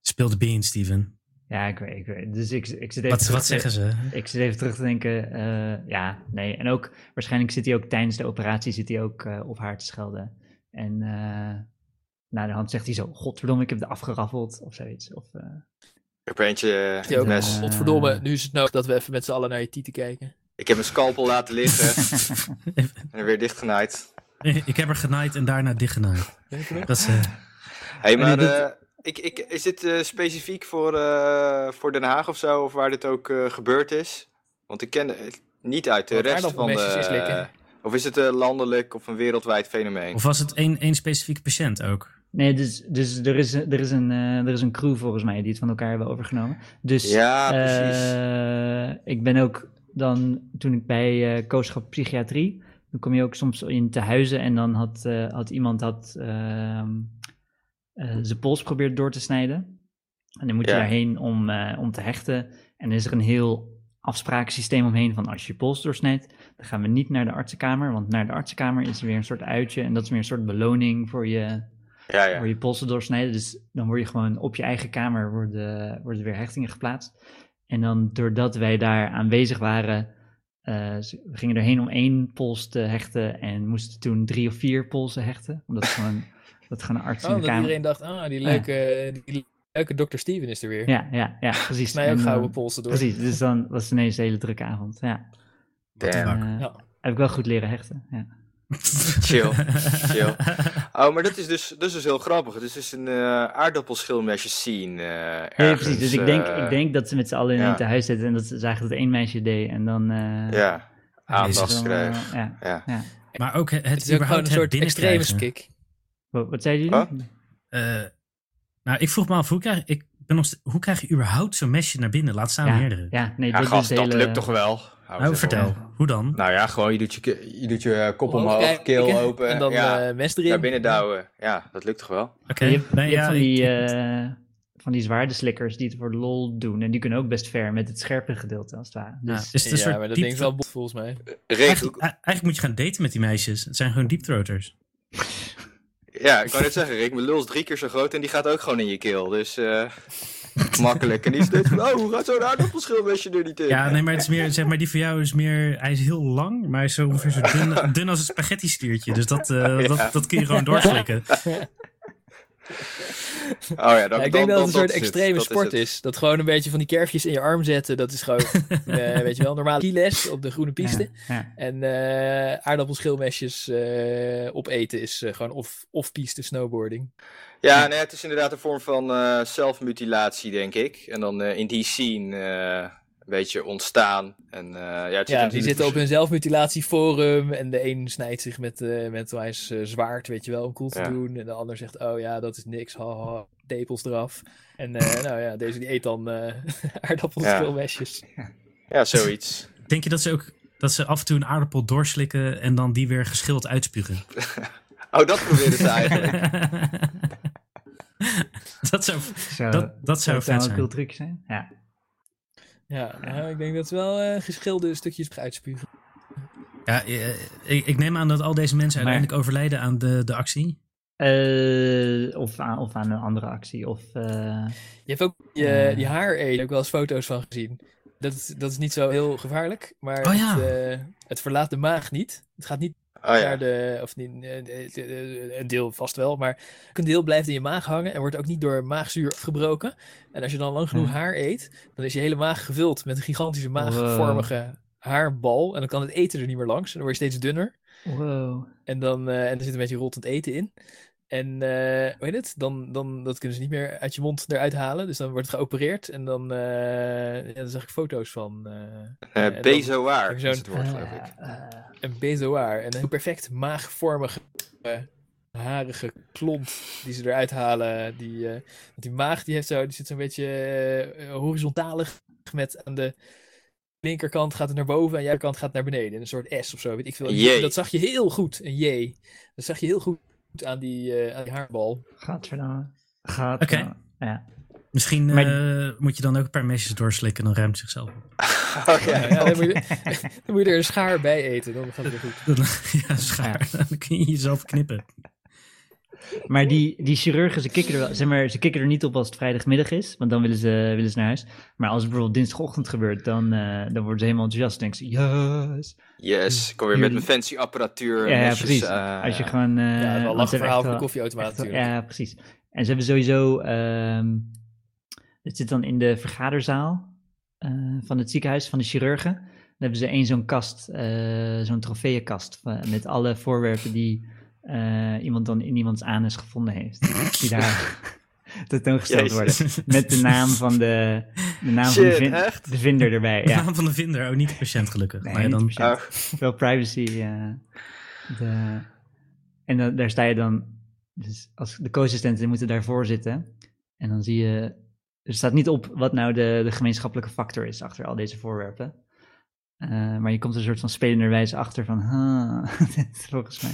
Speel de bean, Steven. Ja, ik weet, ik weet. Dus ik, ik zit even Wat, terug wat te- zeggen ze? Ik zit even terug te denken. eh, ja, nee. En ook waarschijnlijk zit hij ook tijdens de operatie zit hij ook eh, op haar te schelden. En eh na de hand zegt hij zo: Godverdomme, ik heb er afgeraffeld of zoiets. Of, eh, Ik heb er eentje ook, mes. Godverdomme, nu is het nodig dat we even met z'n allen naar je tieten kijken. Ik heb een scalpel laten liggen en er weer dichtgenaaid. Ik heb er genaaid en daarna dichtgenaaid. Dat is, eh, hey, maar ik, ik, is dit eh, specifiek voor, eh, voor Den Haag of zo? Of waar dit ook eh, gebeurd is? Want ik ken het niet uit de Wat rest van de... of is het een landelijk of een wereldwijd fenomeen? of was het één, één specifieke patiënt ook? Nee, dus, dus er, is, er, is een, eh, er is een crew volgens mij die het van elkaar hebben overgenomen. Dus Ja, precies. eh, ik ben ook dan, toen ik bij eh kooschap psychiatrie, dan kom je ook soms in te huizen en dan had, eh, had iemand had, ehm, eh, zijn pols geprobeerd door te snijden. En dan moet je Ja. daarheen om, eh, om te hechten. En er is er een heel afsprakensysteem omheen van als je je pols doorsnijdt, dan gaan we niet naar de artsenkamer, want naar de artsenkamer is er weer een soort uitje en dat is weer een soort beloning voor je, ja, ja. voor je polsen doorsnijden. Dus dan word je gewoon op je eigen kamer worden, worden weer hechtingen geplaatst. En dan doordat wij daar aanwezig waren, eh, z- we gingen erheen om één pols te hechten en moesten toen drie of vier polsen hechten. Omdat het gewoon, dat gewoon een arts Oh, in de dat kamer... iedereen dacht, ah, die leuke, die leuke dokter Steven is er weer. Ja, ja, ja, precies. Snij ook gouden polsen door. Precies, dus dan was het ineens een hele drukke avond. Ja. Damn. Eh, Ja. Heb ik wel goed leren hechten. Ja. Chill, chill. Oh, maar dat is dus, dat is dus heel grappig. Het is dus een eh aardappelschilmesje scene eh Ja, ergens, precies. Dus ik denk, eh, ik denk dat ze met z'n allen in ja. één te huis zitten en dat ze zagen dat één meisje deed. En dan. eh, Ja, aandacht eh, kreeg. ja, Ja. ja. Maar ook het, Het is ook gewoon überhaupt een soort extreme binnenkrijgen. kick. Wat, wat zeiden jullie? Wat? Eh, nou, ik vroeg me af, hoe krijg, ik ben nog, hoe krijg je überhaupt zo'n mesje naar binnen? Laat staan Ja, meerdere. ja, nee, Ja, dat gast, is de dat hele... lukt toch wel? Nou, vertel. Hoe dan? Nou ja, gewoon je doet je, ke- je, doet je eh, kop Omhoog keel open. En dan ja, eh mes erin. naar binnen douwen. Ja, dat lukt toch wel? Oké. Je hebt, Nee, je hebt van, die, ik- eh, van die zwaardeslikkers die het voor lol doen. En die kunnen ook best ver met het scherpe gedeelte, als het ware. Ja, Dus, is het een ja, soort maar dat diep- ding is wel bot volgens mij. Eigenlijk, eigenlijk moet je gaan daten met die meisjes. Het zijn gewoon deepthroaters. Ja, ik wou net zeggen, Rick, mijn lul is drie keer zo groot en die gaat ook gewoon in je keel. Dus eh, makkelijk. En die is steeds van, oh, hoe gaat zo'n aardappelschilmesje er niet in? Ja, nee, maar het is meer, zeg maar, die van jou is meer, hij is heel lang, maar hij is zo ongeveer zo dun, dun als een spaghetti stuurtje. Dus dat, eh, Ja. dat, dat kun je gewoon doorslikken. Oh ja, dan, Ja, ik dan- denk dat het een soort het. extreme sport is, Dat gewoon een beetje van die kerfjes in je arm zetten. Dat is gewoon, eh, weet je wel, normale kiles op de groene piste. ja, ja. En eh aardappelschilmesjes eh, opeten is eh, gewoon off- off-piste snowboarding. Ja, nee, het is inderdaad een vorm van eh, zelfmutilatie, denk ik. En dan eh, in die scene eh, een beetje ontstaan. En, eh, ja, het zit Ja, die zitten op een zelfmutilatieforum en de een snijdt zich met, eh met wijs eh, zwaard, weet je wel, om cool te Ja. doen. En de ander zegt, oh ja, dat is niks, ha, ha, tepels eraf. En eh, nou ja, deze die eet dan eh aardappelschilmesjes. Ja, zoiets. Denk je dat ze ook dat ze af en toe een aardappel doorslikken en dan die weer geschild uitspugen? Oh, dat proberen ze eigenlijk. dat zou, Zo, dat, dat zou vet een zijn. zijn. Ja. Ja, nou, ik denk dat ze wel eh, geschilde stukjes uitspugen. Ja, eh, ik, ik neem aan dat al deze mensen Maar- uiteindelijk overlijden aan de, de actie. Eh, of, aan, of aan een andere actie. Of, eh, Je hebt ook die, eh, die haar heb ik wel eens foto's van gezien. Dat is, dat is niet zo heel gevaarlijk, maar Oh ja. het, eh, het verlaat de maag niet. Het gaat niet Oh, ja. naar de, of niet, eh, een deel vast wel, maar een deel blijft in je maag hangen en wordt ook niet door maagzuur afgebroken. En als je dan lang genoeg Ja. haar eet, dan is je hele maag gevuld met een gigantische maagvormige haarbal. En dan kan het eten er niet meer langs. En dan word je steeds dunner. Wow. En dan en er zit een beetje rottend eten in. En eh hoe heet het? Dan, dan dat kunnen ze niet meer uit je mond eruit halen. Dus dan wordt het geopereerd. En dan, eh, ja, dan zag ik foto's van eh, Eh, je is zo'n- het woord, geloof ik. Een bezoar. En een perfect maagvormige, harige klont die ze eruit halen. Die, eh, die maag die heeft zo, die zit zo'n beetje horizontalig met aan de linkerkant gaat het naar boven en de kant gaat naar beneden. Een soort S of zo, weet ik veel. Dat zag je heel goed, een J. Dat zag je heel goed aan die, eh, aan die haarbal. Gadverdamme. Gadverdamme. Ja. Misschien Maar- eh, moet je dan ook een paar mesjes doorslikken, dan ruimt het zichzelf op. Oké. Ja, ja, dan, moet je, dan moet je er een schaar bij eten, dan gaat het weer goed. Ja, schaar. Dan kun je jezelf knippen. Maar die, die chirurgen, ze kikken, er wel, zeg maar, ze kikken er niet op als het vrijdagmiddag is, want dan willen ze, willen ze naar huis. Maar als het bijvoorbeeld dinsdagochtend gebeurt, dan, eh, dan worden ze helemaal enthousiast. Dan denken ze, yes. Yes, ik kom weer met mijn fancy apparatuur. Ja, ja, precies. eh, Als je gewoon... eh, Ja, wel een verhaal van de koffieautomaat natuurlijk. Ja, precies. En ze hebben sowieso... ehm het zit dan in de vergaderzaal eh, van het ziekenhuis, van de chirurgen. Dan hebben ze één zo'n kast, eh, zo'n trofeeënkast, met alle voorwerpen die eh, iemand dan in iemands anus gevonden heeft. Die daar tentoongesteld worden. Met de naam van de, de, naam van de, Shit, vin- echt? de vinder erbij. De Ja. naam van de vinder, oh niet de patiënt gelukkig. Nee, maar dan, de patiënt. Wel privacy. eh, de, en dan, daar sta je dan, dus als de co-assistenten moeten daarvoor zitten. En dan zie je, er staat niet op wat nou de, de gemeenschappelijke factor is achter al deze voorwerpen. Eh, maar je komt er een soort van spelenderwijs achter van, huh, dit is volgens mij.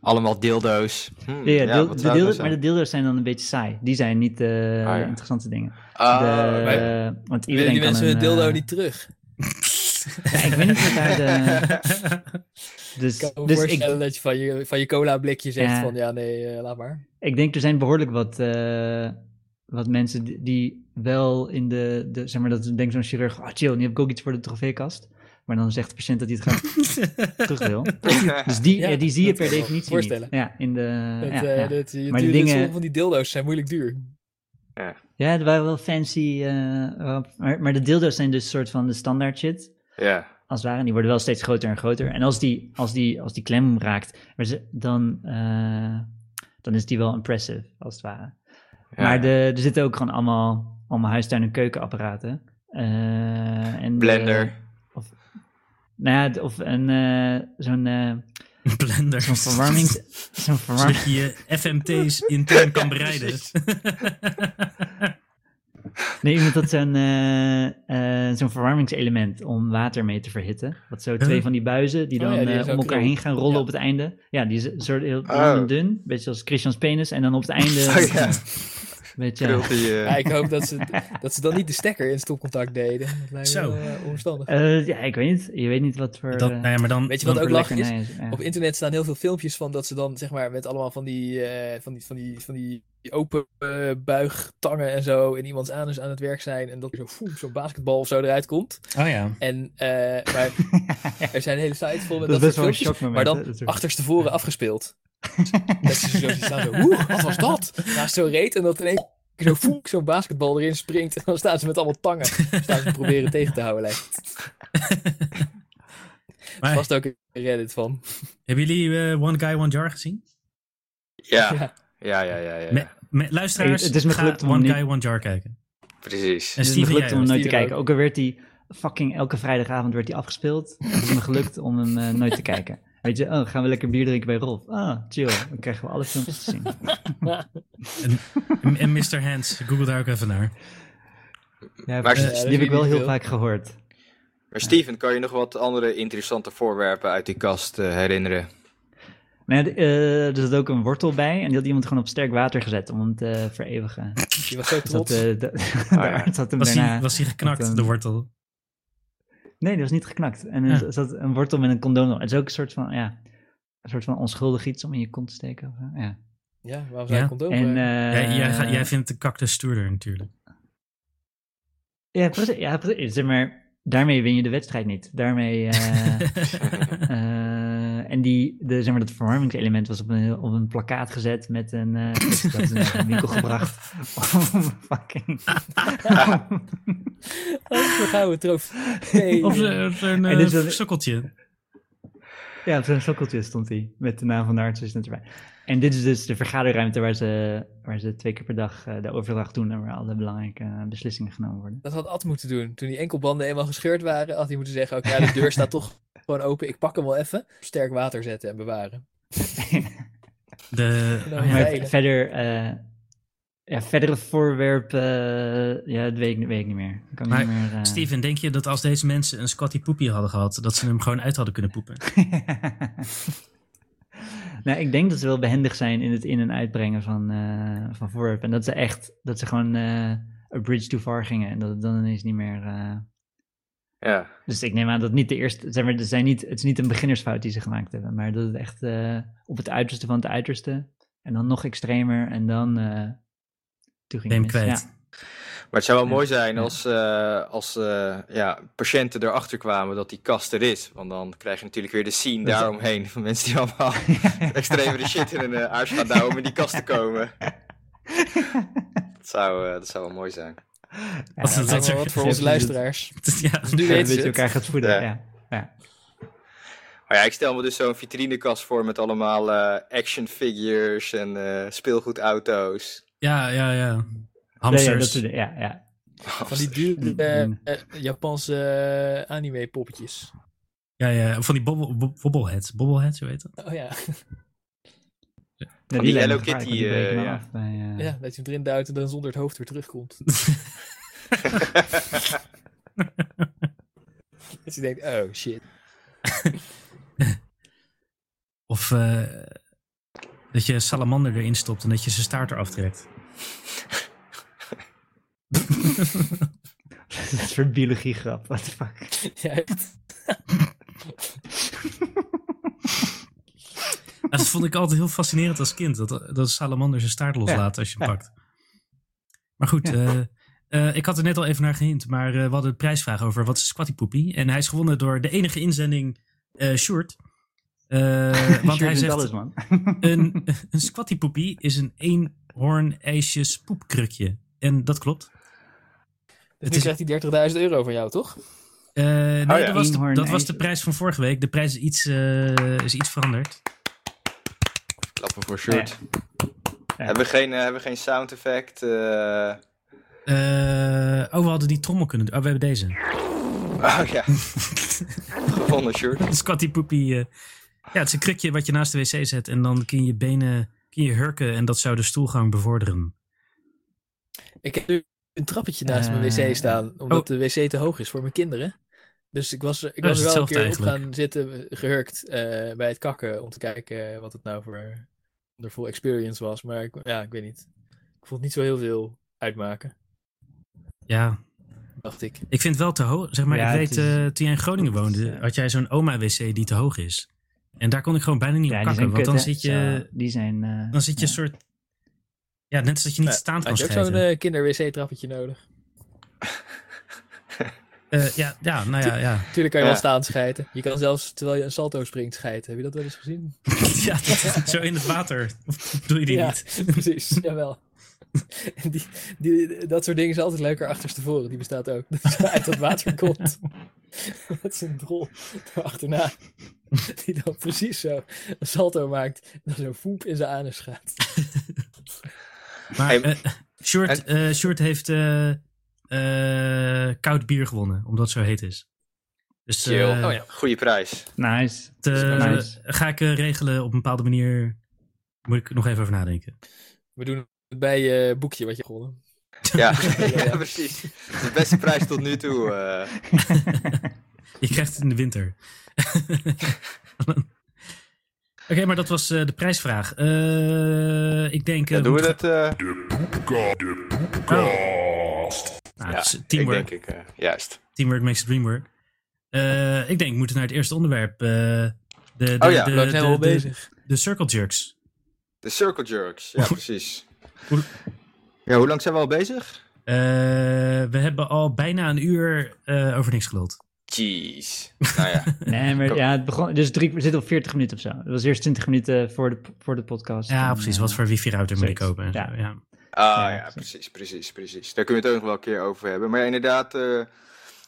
allemaal dildo's. Hm, Ja, deel- wat de dildo's, nou maar de dildo's zijn dan een beetje saai. Die zijn niet de ja. interessante dingen. de, Ah, maar- want iedereen die kan mensen een, hun dildo eh, niet terug? ja, ik weet niet wat daar de... Dus, Ik kan me dus ik, voorstellen dat je van je, van je cola blikje zegt Ja. van ja nee, eh, laat maar. Ik denk er zijn behoorlijk wat, eh, wat mensen die, die wel in de, de, zeg maar, dat denkt zo'n chirurg, ah chill, nu heb ik ook iets voor de trofeekast. Maar dan zegt de patiënt dat hij het graag terug wil. Dus die, Ja, ja, die zie je per definitie voorstellen. niet. Ja, in de, Dat, ja, eh, ja. dat, je Maar de dingen- van die dildo's zijn moeilijk duur. ja, er waren wel fancy, eh, maar, maar de dildo's zijn dus een soort van de standaard shit, ja. als het ware. En die worden wel steeds groter en groter. En als die, als die, als die klem raakt, dan, eh, dan is die wel impressive, als het ware. Ja. Maar de, er zitten ook gewoon allemaal, allemaal huistuin- en keukenapparaten. Eh, en de- Blender. of, nou ja, of een, eh, zo'n, eh, blender. zo'n verwarmings... Zo'n verwarming... Zodat je je FMT's intern kan bereiden. Nee, iemand had zo'n, eh, eh, zo'n verwarmingselement om water mee te verhitten. Wat zo twee Huh? van die buizen die Oh dan ja, die eh, zo om elkaar heen gaan rollen Ja. op het einde. Ja, die is een soort heel Oh. dun. Beetje als Christians penis. En dan op het einde... Oh, ja. Beetje, Krult die, eh, Ja, ik hoop dat ze, dat ze dan niet de stekker in stopcontact deden. Dat lijkt me Zo. wel, eh, onverstandig. Eh, ja, ik weet niet. Je weet niet wat voor... Dat, nou ja, maar dan, Weet je wat ook lachen is? Ja. Op internet staan heel veel filmpjes van dat ze dan zeg maar met allemaal van die, eh, van die, van die, van die open buigtangen en zo in iemands anus aan het werk zijn en dat er zo zo'n basketbal of zo eruit komt. Oh ja. En eh, maar er zijn hele sites vol met Dat dat, is best wel soort filmpjes, maar dan achterstevoren afgespeeld. dat ze zo staan zo, oeh, wat was dat? Naast zo'n reet en dat in één keer zo zo'n basketbal erin springt en dan staan ze met allemaal tangen. staan ze proberen tegen te houden lijkt het. Er Maar, vast ook een Reddit van. hebben jullie eh, One Guy, One Jar gezien? ja. Ja. Ja, ja, ja, ja. Me- me- luisteraars, Het is me ga gelukt om One Guy, One Jar kijken. Precies. En Het is me gelukt jij om hem nooit te kijken. Ook al werd hij fucking elke vrijdagavond werd hij afgespeeld. Het is me gelukt om hem eh, nooit te kijken. Weet je, oh, gaan we lekker bier drinken bij Rolf. Ah, chill. Dan krijgen we alle filmpjes te zien. En, en Mr. Hands, google daar ook even naar. Ja, Maar- die Ja, dat heb ik wel heel veel. vaak gehoord. Maar Steven, kan je nog wat andere interessante voorwerpen uit die kast eh, herinneren? Ja, de- eh, er zat ook een wortel bij. En die had iemand gewoon op sterk water gezet om hem te vereeuwigen. Die was zo Dus dat, trots. eh, de, de ja. arts had hem Was daarna... hij was die geknakt, de wortel? Nee, die was niet geknakt. En Ja. er zat een wortel met een condoom. op. Het is ook een soort van, ja, een soort van onschuldig iets om in je kont te steken. Of, zo. ja. Ja, waarom Ja. zou je condoom En, eh, jij, jij, ga- jij vindt de cactus stoerder natuurlijk. Ja, precies. Ja, precies. Zeg maar, daarmee win je de wedstrijd niet. Daarmee. eh, eh, en die, de, zeg maar, dat verwarmingselement was op een, op een plakkaat gezet met een. eh dat is de winkel gebracht. Om fucking. Oh, zo gaan we trof. Nee. Of zo- zo'n uh, sokkeltje. ja, op zo'n sokkeltje stond hij. Met de naam van de artsassistent erbij. En dit is dus de vergaderruimte waar ze, waar ze twee keer per dag eh, de overdracht doen. En waar alle belangrijke eh, beslissingen genomen worden. Dat had Ad moeten doen. Toen die enkelbanden eenmaal gescheurd waren, had hij moeten zeggen: Oké, de deur staat toch gewoon open. Ik pak hem wel even. Sterk water zetten en bewaren. De, Nou, oh Maar verder, eh ja, verdere voorwerpen, eh, ja, dat weet ik, weet ik niet meer. Ik kan Maar, niet meer. eh, Steven, denk je dat als deze mensen een Scotty Poepie hadden gehad, dat ze hem gewoon uit hadden kunnen poepen? Nou, ik denk dat ze wel behendig zijn in het in- en uitbrengen van, eh, van voorwerpen. En dat ze echt, dat ze gewoon eh a bridge too far gingen en dat het dan ineens niet meer... eh, Ja. Dus ik neem aan dat niet de eerste, zeg maar, zijn niet, het is niet een beginnersfout die ze gemaakt hebben, maar dat het echt eh, op het uiterste van het uiterste en dan nog extremer en dan eh toen ging Ben het kwijt. Ja. Maar het zou wel Ja. mooi zijn Ja. als, eh, als eh, ja, patiënten erachter kwamen dat die kast er is. Want dan krijg je natuurlijk weer de scene daaromheen. Van mensen die allemaal extremere shit in hun uh, aars gaan douwen om in die kast te komen. dat, zou, eh, dat zou wel mooi zijn. Ja, dat dat- Dat is wat voor onze luisteraars. ja. Dus nu weten je het. elkaar gaat voeden. Ja. Ja. Ja. Maar ja, ik stel me dus zo'n vitrinekast voor met allemaal eh, action figures en eh, speelgoedauto's. ja, ja, ja. Ja, Hamsters. ja, dat soort- ja, ja. Van die dure Japanse anime poppetjes. Ja, ja, van die bobbel, bob- bobbleheads. Bobbleheads, hoe heet dat? Oh ja. Ja, die lijken Hello Kitty, die eh, ja. af bij, eh, ja, dat je hem erin duwt en dan zonder het hoofd weer terugkomt. Dus je denkt, oh shit. Of eh, dat je salamander erin stopt en dat je zijn staart eraf trekt. Dat is een soort biologie grap, what the fuck. Ja, echt. Ja, dat vond ik altijd heel fascinerend als kind. Dat, dat een salamander zijn staart loslaat als je hem ja. pakt. Maar goed, Ja. eh, eh, ik had er net al even naar gehint. Maar eh, we hadden de prijsvraag over wat is Squatty Poepie. En hij is gewonnen door de enige inzending eh Short. Eh, want hij zegt, alles, man. een, een Squatty Poepie is een eenhoorn ijsjes poepkrukje. En dat klopt. Het nu is- krijgt hij 30.000 euro van jou, toch? Eh, nee, ja. dat, was de, dat was de prijs van vorige week. De prijs is iets, eh, is iets veranderd. Klappen voor short. Ja. Hebben, we geen, eh, hebben we geen sound effect? eh? Eh, oh, we hadden die trommel kunnen doen. Oh, we hebben deze. Oh ja. Gewonnen, short. Een Scotty Poepie. eh. ja, het is een krukje wat je naast de wc zet. En dan kun je je benen kun je hurken. En dat zou de stoelgang bevorderen. Ik heb nu een trappetje naast Eh, mijn wc staan, omdat oh. de wc te hoog is voor mijn kinderen. Dus ik was, ik was er wel een keer op gaan zitten, eh, gehurkt eh, bij het kakken, om te kijken wat het nou voor wonderful experience was. Maar ik, ja, ik weet niet. Ik vond het niet zo heel veel uitmaken, Ja, dacht ik. ik vind het wel te hoog. Zeg maar, Ja, ik weet, is- eh, toen jij in Groningen woonde, eh, had jij zo'n oma-wc die te hoog is. En daar kon ik gewoon bijna niet Ja, op kakken. Want kut, dan zit je, die zijn... eh, dan zit je ja. een soort... Ja, net als dat je niet Ja, staand kan Had je ook zo'n eh, kinder-wc-trappetje nodig? Eh, ja, ja, nou ja, ja. Tuurlijk kan je Ja. wel staan schijten. Je kan zelfs, terwijl je een salto springt, schijten. Heb je dat wel eens gezien? ja dat- zo in het water. Of doe je die ja, niet? precies. Jawel. En die, die, dat soort dingen zijn altijd leuker achterstevoren. Die bestaat ook. Dat je uit dat water komt. Dat is een drol achterna. Die dan precies zo een salto maakt. En dan zo voep in zijn anus gaat. Maar Hey, eh, Short, eh, Short heeft eh, eh, koud bier gewonnen, omdat het zo heet is. Dus Chill. eh, Oh ja. Goeie prijs. Nice. te- Nice. ga ik eh, regelen op een bepaalde manier. Moet ik nog even over nadenken. We doen het bij je boekje wat je hebt gewonnen. Ja, ja. ja, precies. De beste prijs tot nu toe. eh. Je krijgt het in de winter. Oké, maar dat was eh, de prijsvraag. Eh, ik denk... eh, Ja, doen we dat? eh? Nou, ja, het is ik teamwork. denk ik. eh, juist. Teamwork makes the dream work. Eh, ik denk, we moeten naar het eerste onderwerp. eh, de, de, Oh ja, de, zijn we de- al de- bezig? de circle jerks. De Circle Jerks. Ja, precies. Hoe- Ja, hoe lang zijn we al bezig? we hebben al bijna een uur over niks geluld. Jeez. Nou ja. nee, maar ja, het begon, dus drie, we zitten op 40 minuten of zo. Het was eerst 20 minuten voor de, voor de podcast. Ja, precies. Wat voor wifi-router moet ik kopen? ja. Zo, ja. Ah ja, precies, precies, precies. Daar kunnen we het ook nog wel een keer over hebben. Maar ja, inderdaad, uh,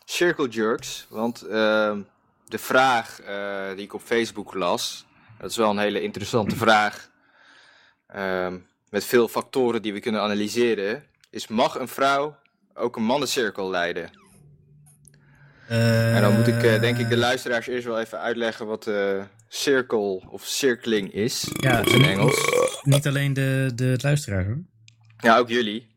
circle jerks. Want uh, de vraag uh, die ik op Facebook las, dat is wel een hele interessante vraag. Ehm, met veel factoren die we kunnen analyseren. Is mag een vrouw ook een mannencirkel leiden? En dan moet ik denk ik de luisteraars eerst wel even uitleggen wat circle of circling is. Ja, in Engels. Niet alleen de, de luisteraar hoor. Ja, ook jullie.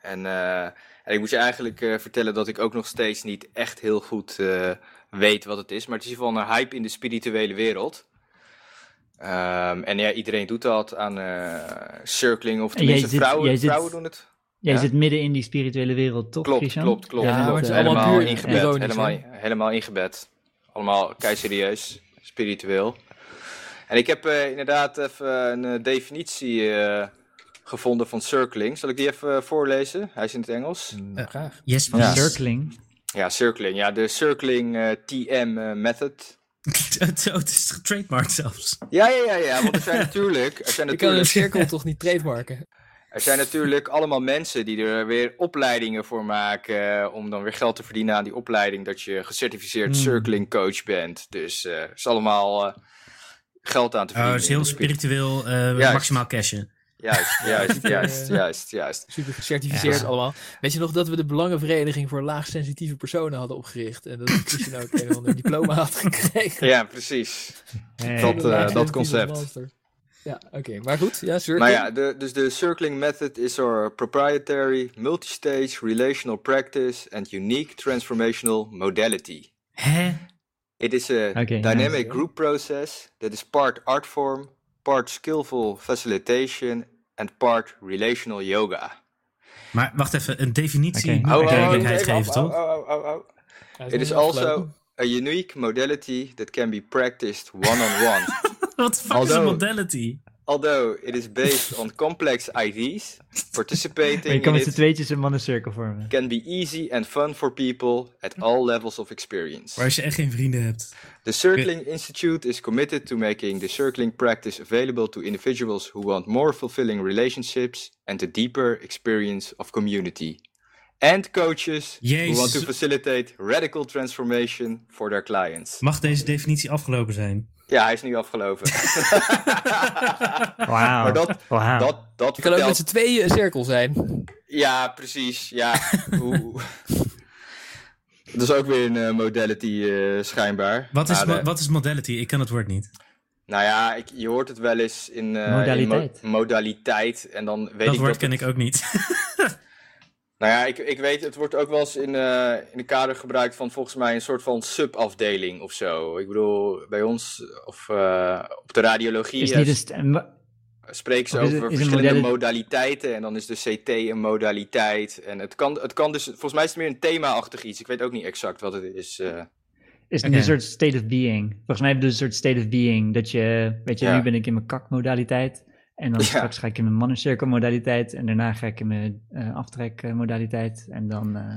En, uh, en ik moet je eigenlijk uh, vertellen dat ik ook nog steeds niet echt heel goed uh, weet wat het is. Maar het is in ieder geval een hype in de spirituele wereld. Um, en ja, iedereen doet dat aan circling, of tenminste zit, vrouwen, vrouwen doen het. Jij ja? zit midden in die spirituele wereld, toch, Klopt, Christian? klopt, klopt. Ja, klopt. helemaal ingebed. Helemaal, helemaal ingebed. Allemaal kei serieus, spiritueel. En ik heb inderdaad even een definitie gevonden van circling. Zal ik die even eh, voorlezen? Hij is in het Engels. Uh, graag. Yes, van ja. circling. Ja, circling. Ja, de circling uh, TM method. het is getrademarkt zelfs. Ja, ja, ja, ja. Want er zijn natuurlijk... Er zijn natuurlijk... Je kan een cirkel toch niet trademarken? Er zijn natuurlijk allemaal mensen die er weer opleidingen voor maken. om dan weer geld te verdienen aan die opleiding. Dat je gecertificeerd hmm. circling coach bent. Dus uh, is allemaal geld aan te verdienen. Oh, het is heel spiritueel maximaal cashen. Juist, juist, juist, juist, juist. Super gecertificeerd allemaal. Weet je nog dat we de Belangenvereniging voor Laagsensitieve Personen hadden opgericht? En dat Christian ook een of ander diploma had gekregen. Ja, precies. Dat, uh, dat concept. Ja, oké. Maar goed, ja, circling. Maar ja, de, dus de circling method is our proprietary, multistage, relational practice and unique transformational modality. Hè? It is a okay, dynamic group process that is part art form, part skillful facilitation and part relational yoga. Maar wacht even, een definitie okay. moet oh, oh, geven, toch? Oh, oh, oh, It is also a unique modality that can be practiced one-on-one. Wat fuck is een modality? Although it is based on complex IDs, participating je kan met z'n tweetjes een mannencirkel vormen. Can be easy and fun for people at all levels of experience. Maar als je echt geen vrienden hebt. The Circling Institute is committed to making the circling practice available to individuals who want more fulfilling relationships and a deeper experience of community. And coaches Jezus. who want to facilitate radical transformation for their clients. Mag deze definitie afgelopen zijn? Ja, hij is nu afgelopen. Wauw. Maar dat, wow. dat, dat kan ook met z'n tweeën een cirkel zijn. Ja, precies. Ja. dat is ook weer een uh, modality uh, schijnbaar. Wat is, mo wat is modality? Ik kan het woord niet. Nou ja, ik, je hoort het wel eens in, uh, modaliteit. In mo modaliteit. En dan weet dat ik woord dat ken het... ik ook niet. Nou ja, ik, ik weet, het wordt ook wel eens in, uh, in de kader gebruikt van volgens mij een soort van subafdeling of zo. Ik bedoel, bij ons of uh, op de radiologie. Is niet een Spreek ze over is verschillende modaliteiten en dan is de CT een modaliteit. En het kan, het kan dus, volgens mij is het meer een thema-achtig iets. Ik weet ook niet exact wat het is. Uh... Is het een soort state of being? Volgens mij heb je dus een soort state of being dat je, weet je, ja. nu ben ik in mijn kak-modaliteit. En dan straks ga ik in mijn mannencirkelmodaliteit. En daarna ga ik in mijn uh, aftrekmodaliteit. En dan uh, in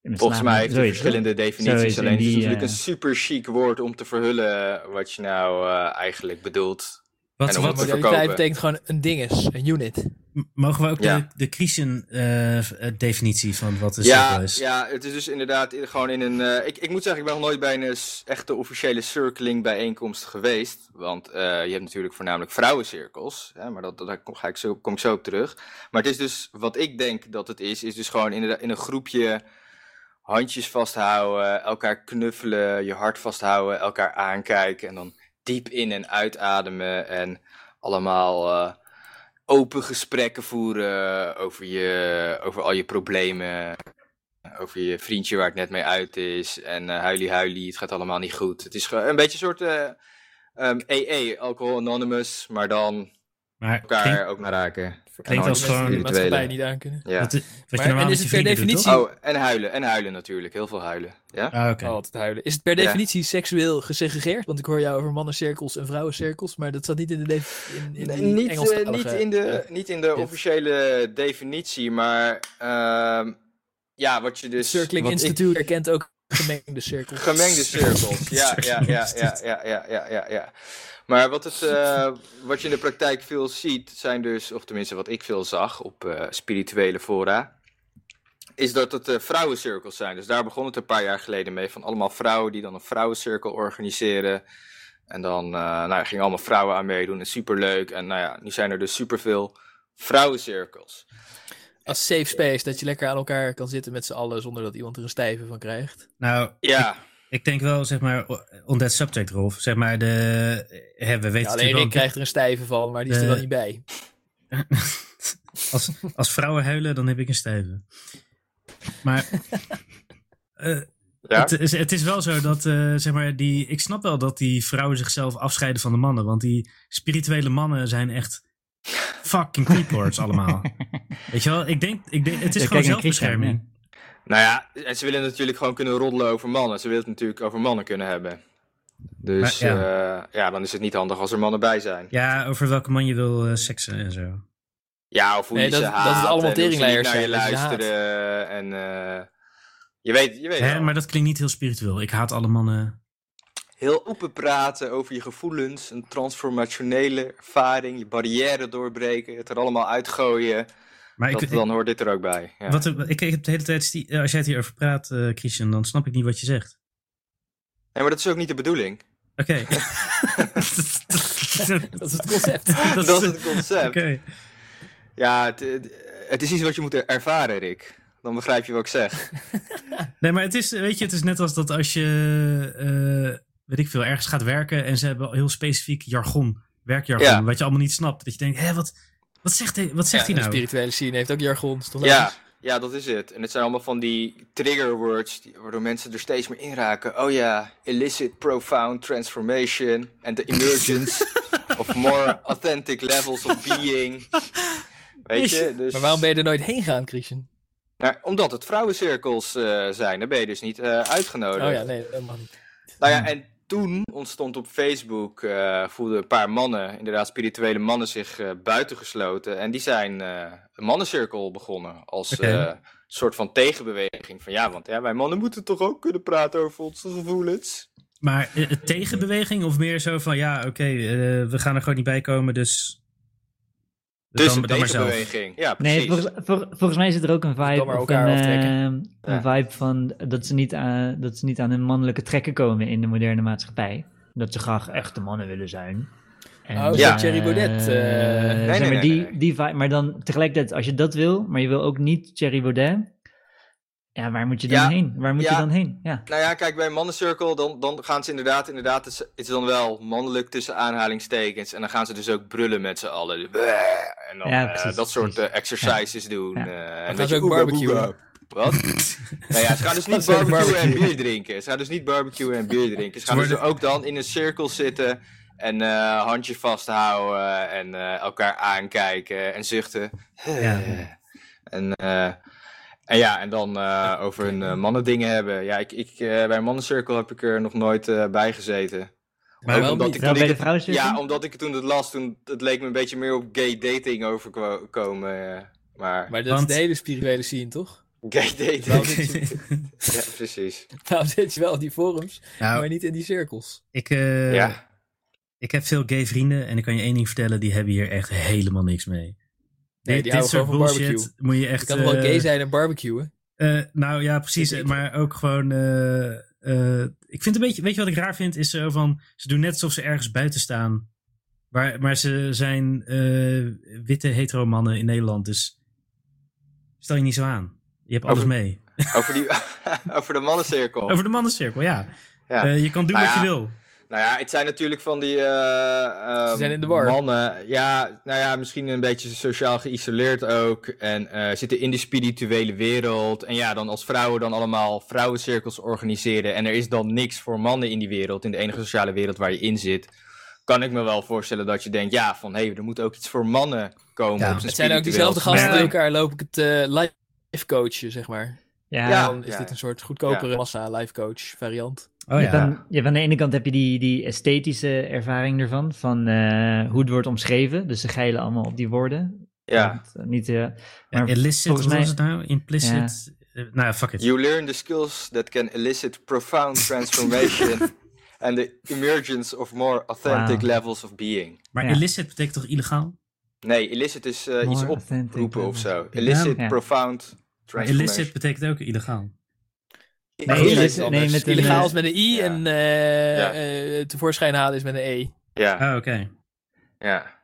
mijn Volgens mij heeft het verschillende definities. Alleen die, het is natuurlijk een super chic woord om te verhullen wat je nou eigenlijk bedoelt. Wat, en wat modaliteit betekent gewoon een dinges, een unit. Mogen we ook de, de Christian-definitie uh, van wat een ja, cirkel is? Ja, het is dus inderdaad gewoon in een... Uh, ik, ik moet zeggen, ik ben nog nooit bij een echte officiële circling bijeenkomst geweest. Want uh, je hebt natuurlijk voornamelijk vrouwencirkels. Hè, maar dat, daar kom, ga ik zo, kom ik zo op terug. Maar het is dus, wat ik denk dat het is, is dus gewoon in, in een groepje handjes vasthouden, elkaar knuffelen, je hart vasthouden, elkaar aankijken en dan diep in en uitademen en allemaal open gesprekken voeren over, je, over al je problemen. Over je vriendje waar het net mee uit is. En uh, huilie huilie, het gaat allemaal niet goed. Het is een beetje een soort um, ehm, EE, Alcohol Anonymous, maar dan maar elkaar ook naar raken. Klinkt als gewoon de maatschappij niet aan kunnen. Ja. Wat, wat maar, en is het per definitie... oh, en huilen. En huilen natuurlijk. Heel veel huilen. Ja? Ah, okay. Altijd huilen. Is het per definitie seksueel gesegregeerd? Want ik hoor jou over mannencirkels en vrouwencirkels, maar dat staat niet in de, in, in nee, niet, uh, niet in de, niet in de officiële definitie, maar uh, ja, wat je dus... Circling wat ik- Institute erkent ook gemengde cirkels. Gemengde cirkels, ja, ja, ja, ja, ja, ja, ja, ja, ja. Maar wat, het, eh, wat je in de praktijk veel ziet, zijn dus, of tenminste wat ik veel zag op eh, spirituele fora, is dat het eh, vrouwencirkels zijn. Dus daar begon het een paar jaar geleden mee, van allemaal vrouwen die dan een vrouwencirkel organiseren. En dan eh, nou, ja, gingen allemaal vrouwen aan meedoen en superleuk. En nou ja, nu zijn er dus superveel vrouwencirkels. Als safe space, dat je lekker aan elkaar kan zitten met z'n allen zonder dat iemand er een stijve van krijgt. Nou, Ja, ik denk wel, zeg maar, on that subject, Rolf. Zeg maar, de, hè, we weten Ja, alleen ook- krijgt er een stijve van, maar die is er dan niet bij. als, als vrouwen huilen, dan heb ik een stijve. Maar eh, ja. het, is, het is wel zo dat, eh, zeg maar, die, ik snap wel dat die vrouwen zichzelf afscheiden van de mannen. Want die spirituele mannen zijn echt fucking creepboards allemaal. Weet je wel, ik denk, ik denk het is gewoon zelfbescherming. Nou ja, en ze willen natuurlijk gewoon kunnen roddelen over mannen. Ze willen het natuurlijk over mannen kunnen hebben. Dus Maar, ja. ja, dan is het niet handig als er mannen bij zijn. Ja, over welke man je wil eh, seksen en zo. Ja, of hoe Nee, je dat- ze dat haat. allemaal ze niet teringleiers naar je zijn, dat je ze luisteren. En eh, je weet, je weet Hè, wel. maar dat klinkt niet heel spiritueel. Ik haat alle mannen. Heel open praten over je gevoelens. Een transformationele ervaring. Je barrière doorbreken. Het er allemaal uitgooien. Maar ik, dan hoort dit er ook bij. Ja. Wat, ik, ik heb de hele tijd, eh, als jij het hierover praat, eh, Christian, dan snap ik niet wat je zegt. Nee, maar dat is ook niet de bedoeling. Oké. Dat is het concept. Dat Dat is- het concept. Oké. Ja, het, het- is iets wat je moet ervaren, Rick. Dan begrijp je wat ik zeg. Nee, maar het is, weet je, het is net als dat als je, eh, weet ik veel, ergens gaat werken en ze hebben heel specifiek jargon, werkjargon, Ja. wat je allemaal niet snapt. Dat je denkt, hé, wat, wat zegt hij, wat zegt Ja, hij de nou? spirituele scene heeft ook jargon. toch Ja, ja, dat is het. En het zijn allemaal van die trigger words, die, waardoor mensen er steeds meer in raken. Oh ja, illicit profound transformation and the emergence of more authentic levels of being. Weet je, dus... Maar waarom ben je er nooit heen gegaan, Christian? Nou, omdat het vrouwencirkels eh, zijn, daar ben je dus niet eh, uitgenodigd. Oh ja, nee, helemaal niet. Nou ja, en toen ontstond op Facebook, eh voelden een paar mannen, inderdaad spirituele mannen, zich eh, buitengesloten. En die zijn eh, een mannencirkel begonnen als eh, soort van tegenbeweging. Van ja, want ja, wij mannen moeten toch ook kunnen praten over onze gevoelens. Maar tegenbeweging of meer zo van, ja, oké, we gaan er gewoon niet bij komen, dus... Dus dan, een dan maar zelf. tegenbeweging. Ja, precies. Nee, volgens, vol- volgens mij zit er ook een vibe, Dan of elkaar een, aftrekken. ehm, een Ja. vibe van dat ze, niet aan, dat ze niet aan hun mannelijke trekken komen in de moderne maatschappij. Dat ze graag echte mannen willen zijn. En, Oh, zo Thierry Baudet, eh. Nee, nee, maar nee, die, nee. die vibe, maar dan tegelijkertijd, als je dat wil, maar je wil ook niet Thierry Baudet, ja, waar moet je dan Ja, heen? Waar moet ja. je dan heen? Ja. Nou ja, kijk, bij een mannencirkel, dan, dan gaan ze inderdaad, inderdaad, het is, het is dan wel mannelijk tussen aanhalingstekens. En dan gaan ze dus ook brullen met z'n allen. En dan Ja, eh, dat soort eh, exercises doen. Ja. eh, en gaan dat ze je ook boega. Wat? nou ja, ze gaan dus niet barbecuen en bier drinken. Ze gaan dus niet barbecuen en bier drinken. Ze gaan dus ook dan in een cirkel zitten en eh handje vasthouden en eh, elkaar aankijken en zuchten. Ja. En, eh, en ja, en dan eh, over hun eh, mannendingen hebben. Ja, ik, ik, eh, bij een mannencirkel heb ik er nog nooit eh, bij gezeten. Maar Ook wel omdat ik bij de vrouwencirkel? Ja, omdat ik het toen het las, toen, het leek me een beetje meer op gay dating overkomen. maar Maar dat Want- is de hele spirituele scene, toch? gay dating. Waarom zit je, ja, precies. waarom zit je wel in die forums, nou, maar niet in die cirkels? ik, eh, ja. ik heb veel gay vrienden en ik kan je één ding vertellen, die hebben hier echt helemaal niks mee. Nee, dit die dit houden soort bullshit barbecue. moet je Je echt... kan toch wel eh, gay zijn en barbecuen? Eh, nou ja, precies. Maar ook gewoon. eh, eh, ik vind een beetje. Weet je wat ik raar vind? Is zo van. Ze doen net alsof ze ergens buiten staan. Maar, maar ze zijn eh, witte hetero mannen in Nederland. Dus. Stel je niet zo aan. Je hebt alles Over- mee. Over, die, over de mannencirkel. Over de mannencirkel, ja. Ja. Eh, je kan doen Nou wat ja, je wil. Nou ja, het zijn natuurlijk van die Ze zijn in de war. mannen. Ja, nou ja, misschien een beetje sociaal geïsoleerd ook. En eh, zitten in de spirituele wereld. En ja, dan als vrouwen dan allemaal vrouwencirkels organiseren. En er is dan niks voor mannen in die wereld. In de enige sociale wereld waar je in zit. Kan ik me wel voorstellen dat je denkt, ja, van hé, hey, er moet ook iets voor mannen komen. Ja. op zijn Het zijn ook diezelfde gasten die elkaar lopen ik het eh, live coachen, zeg maar. Ja, Ja. Dan is dit een soort goedkopere massa live coach variant. Oh je ja. aan, je hebt aan de ene kant heb je die, die esthetische ervaring ervan, van eh, hoe het wordt omschreven. Dus ze geilen allemaal op die woorden. Ja, Want, eh, niet, eh, Ja, maar illicit, volgens mij- was het nou? Implicit. nou ja, fuck it. You learn the skills that can elicit profound transformation and the emergence of more authentic Wow. levels of being. Maar Ja. illicit betekent toch illegaal? Nee, illicit is eh, iets oproepen of zo. Illicit, profound Maar transformation. illicit betekent ook illegaal. Nee, nee, met een- Illegaal is met een I Ja. en eh, Ja. eh, tevoorschijn halen is met een E. Ja, Ah, oké. ja.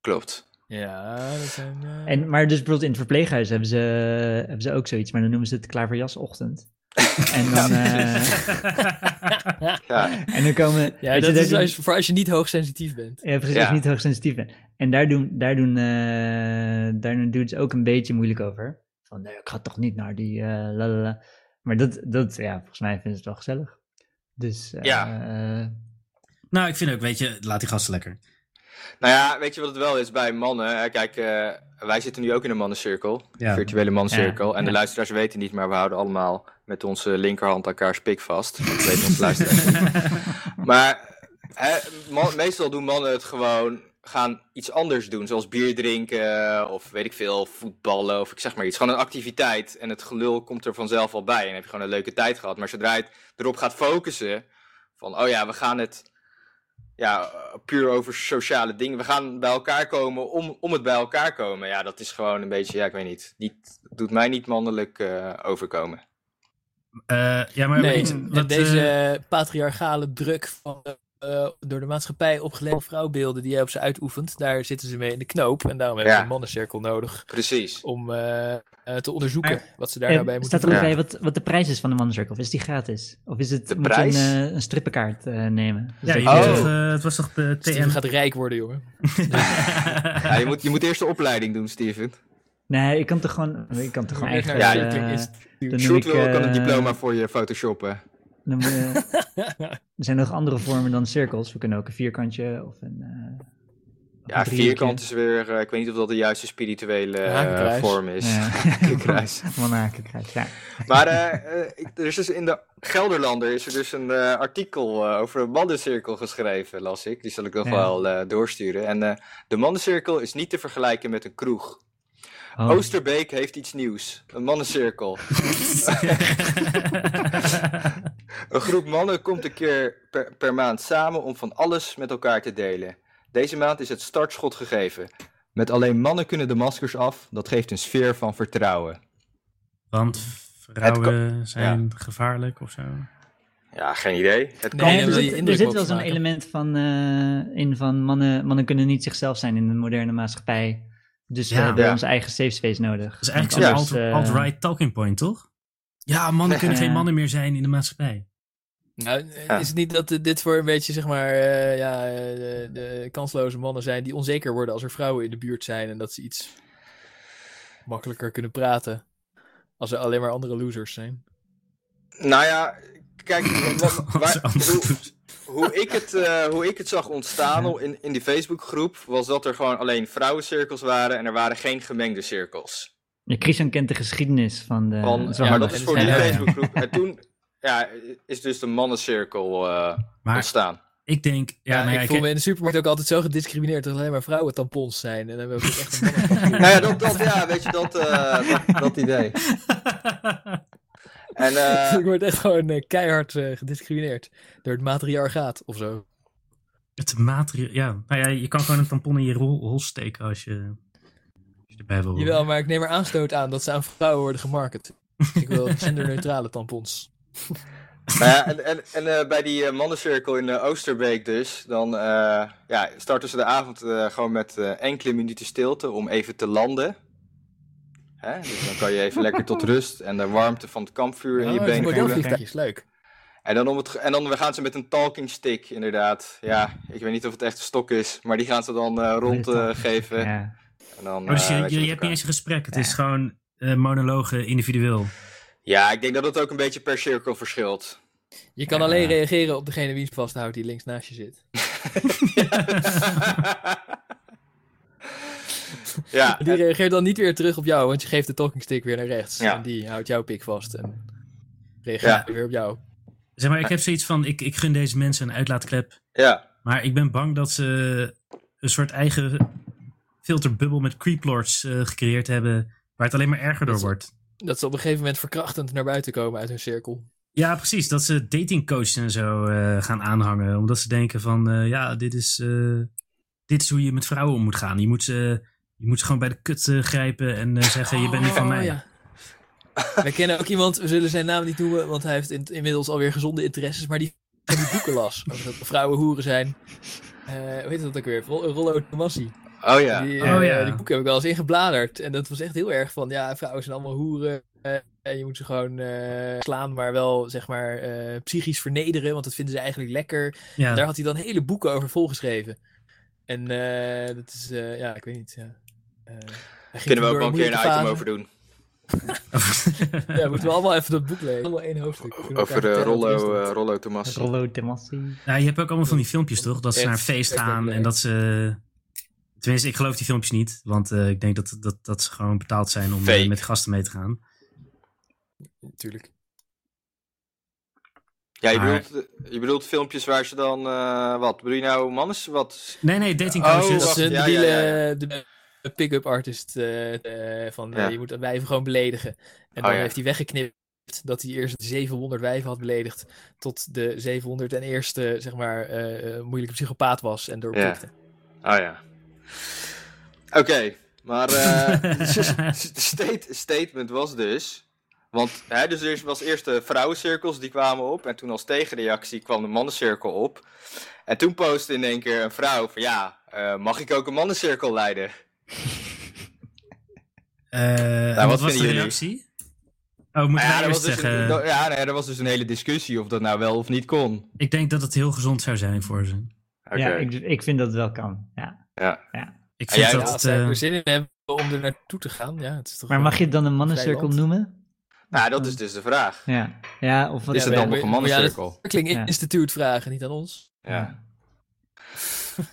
Klopt. Ja, dat zijn... eh, En, maar dus bijvoorbeeld in het verpleeghuis hebben ze, hebben ze ook zoiets, maar dan noemen ze het klaverjasochtend. en dan, eh, Ja, en dan komen... ja, je, dat daar is als, voor als je niet hoogsensitief bent. Ja, precies, Ja. als je niet hoogsensitief bent. En daar doen, daar doen, eh, daar doen ze ook een beetje moeilijk over. Van, nee, ik ga toch niet naar die, eh lalala. Maar dat, dat, ja, volgens mij vinden ze het wel gezellig. Dus, eh, Ja. eh, nou, ik vind ook, weet je, laat die gasten lekker. nou ja, weet je wat het wel is bij mannen? Hè? Kijk, eh, wij zitten nu ook in een mannencirkel. Ja. virtuele mannencirkel. Ja, En de ja. luisteraars weten niet, maar we houden allemaal met onze linkerhand elkaars pik vast. Dat weten onze luisteraars niet. Maar hè, man- meestal doen mannen het gewoon, gaan iets anders doen. Zoals bier drinken of weet ik veel, voetballen of ik zeg maar iets. Gewoon een activiteit en het gelul komt er vanzelf al bij. En dan heb je gewoon een leuke tijd gehad. Maar zodra je het erop gaat focussen, van oh ja, we gaan het ja, puur over sociale dingen. We gaan bij elkaar komen om, om het bij elkaar komen. Ja, dat is gewoon een beetje, ja, ik weet niet. niet doet mij niet mannelijk eh, overkomen. Eh, ja, maar Nee, wat, deze eh, patriarchale druk van eh, door de maatschappij opgelegde vrouwbeelden die jij op ze uitoefent, daar zitten ze mee in de knoop. En daarom hebben Ja. ze een mannencirkel nodig Precies. om eh, te onderzoeken Maar- wat ze daar nou bij moeten staat er ook bij wat, wat de prijs is van de mannencirkel? Of is die gratis? Of is het, De moet je prijs? een, eh, een strippenkaart eh, nemen? Dus ja, je je- Oh. toch, het was toch de Steven TM? gaat rijk worden, jongen. Ja, je, moet, je moet eerst de opleiding doen, Steven. Nee, ik kan toch gewoon, ik kan toch gewoon Eerst eigenlijk... naar de is- Sjoerd ik, wil, kan een eh, diploma voor je photoshoppen. Dan er zijn nog andere vormen dan cirkels. We kunnen ook een vierkantje of een. eh, of Ja, een vierkant is weer, eh, ik weet niet of dat de juiste spirituele eh, vorm is. Ja. Ja. Maar ik- er is dus in de Gelderlander is er dus een eh, artikel over een mannencirkel geschreven, las ik. Die zal ik nog Ja. wel eh, doorsturen. En eh, de mannencirkel is niet te vergelijken met een kroeg. Oh. Oosterbeek heeft iets nieuws. Een mannencirkel. Een groep mannen komt een keer per, per maand samen om van alles met elkaar te delen. Deze maand is het startschot gegeven. Met alleen mannen kunnen de maskers af. Dat geeft een sfeer van vertrouwen. Want vrouwen zijn gevaarlijk of zo. Ja, geen idee. Het Nee, kan. ja, er zit, er wel zo'n element van, eh, in van mannen, mannen kunnen niet zichzelf zijn in de moderne maatschappij. Dus we Ja. hebben Ja. onze eigen safe space nodig. Dat is eigenlijk zo'n alt- eh, alt-right talking point, toch? Ja, mannen kunnen geen mannen meer zijn in de maatschappij. Nou, Ja. is het niet dat dit voor een beetje, zeg maar, eh, ja, eh, de, de kansloze mannen zijn die onzeker worden als er vrouwen in de buurt zijn en dat ze iets makkelijker kunnen praten als er alleen maar andere losers zijn? Nou ja, kijk, wat- waar- hoe, ik het, eh, hoe ik het zag ontstaan in, in die Facebookgroep, was dat er gewoon alleen vrouwencirkels waren en er waren geen gemengde cirkels. Ja, Christian kent de geschiedenis van de. Van, maar ja, dat is voor die. Facebookgroep. En toen ja, is dus de mannencirkel eh, Maar ontstaan. ik denk, ja, Ja, nou ja, ik ik- voel me in de supermarkt ook altijd zo gediscrimineerd dat er alleen maar vrouwen tampons zijn. En dan hebben we ook echt een mannen Nou ja, dat, dat, ja, weet je, dat, eh, dat, dat idee. En eh, ik word echt gewoon keihard eh, gediscrimineerd door het matriarchaat of zo. het materiaal, ja, nou ja, je kan gewoon een tampon in je rol, steken als je, als je erbij wil. Jawel, maar ik neem er aanstoot aan dat ze aan vrouwen worden gemarket. Ik wil genderneutrale tampons. Nou ja, en, en, en eh, bij die eh, mannencirkel in eh, Oosterbeek dus, dan eh, ja, starten ze de avond eh, gewoon met eh, enkele minuten stilte om even te landen. Hè? Dus dan kan je even lekker tot rust en de warmte van het kampvuur in je been voelen. modelvliegtuigjes, leuk. En dan, om het, en dan gaan ze met een talking stick inderdaad. Ja, ik weet niet of het echt een stok is, maar die gaan ze dan eh, rondgeven. Ja. en dan, Oh, dus je, je, je hebt niet eens een gesprek, het is gewoon eh, monologen individueel. Ja, ik denk dat het ook een beetje per cirkel verschilt. Je kan Ja. alleen reageren op degene wie het vasthoudt die links naast je zit. ja, Die reageert dan niet weer terug op jou, want je geeft de talking stick weer naar rechts. Ja. En die houdt jouw pik vast en reageert Ja. weer op jou. Zeg maar, ik heb zoiets van, ik, ik gun deze mensen een uitlaatklep. ja. Maar ik ben bang dat ze een soort eigen filterbubbel met creeplords eh gecreëerd hebben. Waar het alleen maar erger door wordt. Dat ze op een gegeven moment verkrachtend naar buiten komen uit hun cirkel. Ja, precies. Dat ze datingcoaches en zo uh, gaan aanhangen. Omdat ze denken van, uh, ja, dit is, uh, dit is hoe je met vrouwen om moet gaan. Je moet ze, je moet ze gewoon bij de kut grijpen en zeggen, oh, je bent niet van oh, mij. Ja. We kennen ook iemand, we zullen zijn naam niet noemen, want hij heeft in, inmiddels alweer gezonde interesses. Maar die, die boeken las. Over dat vrouwen hoeren zijn. hoe heet dat ook weer? Rollo Tomassi. Oh ja. Die, oh, ja. die boeken heb ik wel eens ingebladerd. En dat was echt heel erg van, ja, vrouwen zijn allemaal hoeren. En je moet ze gewoon uh, slaan, maar wel zeg maar uh, psychisch vernederen, want dat vinden ze eigenlijk lekker. Ja. Daar had hij dan hele boeken over volgeschreven. En uh, dat is, ja, ik weet niet. Ja. Kunnen we ook wel een keer een item over doen? ja, moeten we allemaal even dat boek lezen. Allemaal één hoofdstuk. Over de Rollo, Rollo Tomassi. Rollo Tomassi. Ja, je hebt ook allemaal van die filmpjes, toch? Dat ze naar een feest gaan en dat ze... Tenminste, ik geloof die filmpjes niet. Want ik denk dat, dat, dat ze gewoon betaald zijn om met gasten mee te gaan. Natuurlijk. Ja, je, maar... bedoelt, je bedoelt filmpjes waar ze dan, uh, wat, bedoel je nou mannes, wat? Nee, nee, dating coaches. Oh, dat is ja, ja, ja, de, de pick-up artist uh, uh, van, je moet wijven gewoon beledigen. En dan oh, heeft hij weggeknipt dat hij eerst 700 wijven had beledigd, tot de 701ste, zeg maar, moeilijke psychopaat was en doorpikte. Oh ja. Oké, okay, maar de state, statement was dus... Want hè, dus er was eerst de vrouwencirkels die kwamen op. En toen als tegenreactie kwam de mannencirkel op. En toen postte in één keer een vrouw van ja, uh, mag ik ook een mannencirkel leiden? Uh, nou, wat, was de reactie? Oh, moet nou ja, eerst dus zeggen... Een, ja, nee, er was dus een hele discussie of dat nou wel of niet kon. Ik denk dat het heel gezond zou zijn voor ze. Okay. Ja, ik, ik vind dat het wel kan. Ja. Ja. ja. Ik vind ja, dat als zij er zin in hebben om er naartoe te gaan, ja. Het is toch maar mag je het dan een mannencirkel noemen? Nou, dat is dus de vraag. Ja, ja of wat is het dan nog een mannencirkel? Ja, Kling ja. Instituut vragen, niet aan ons. Ja.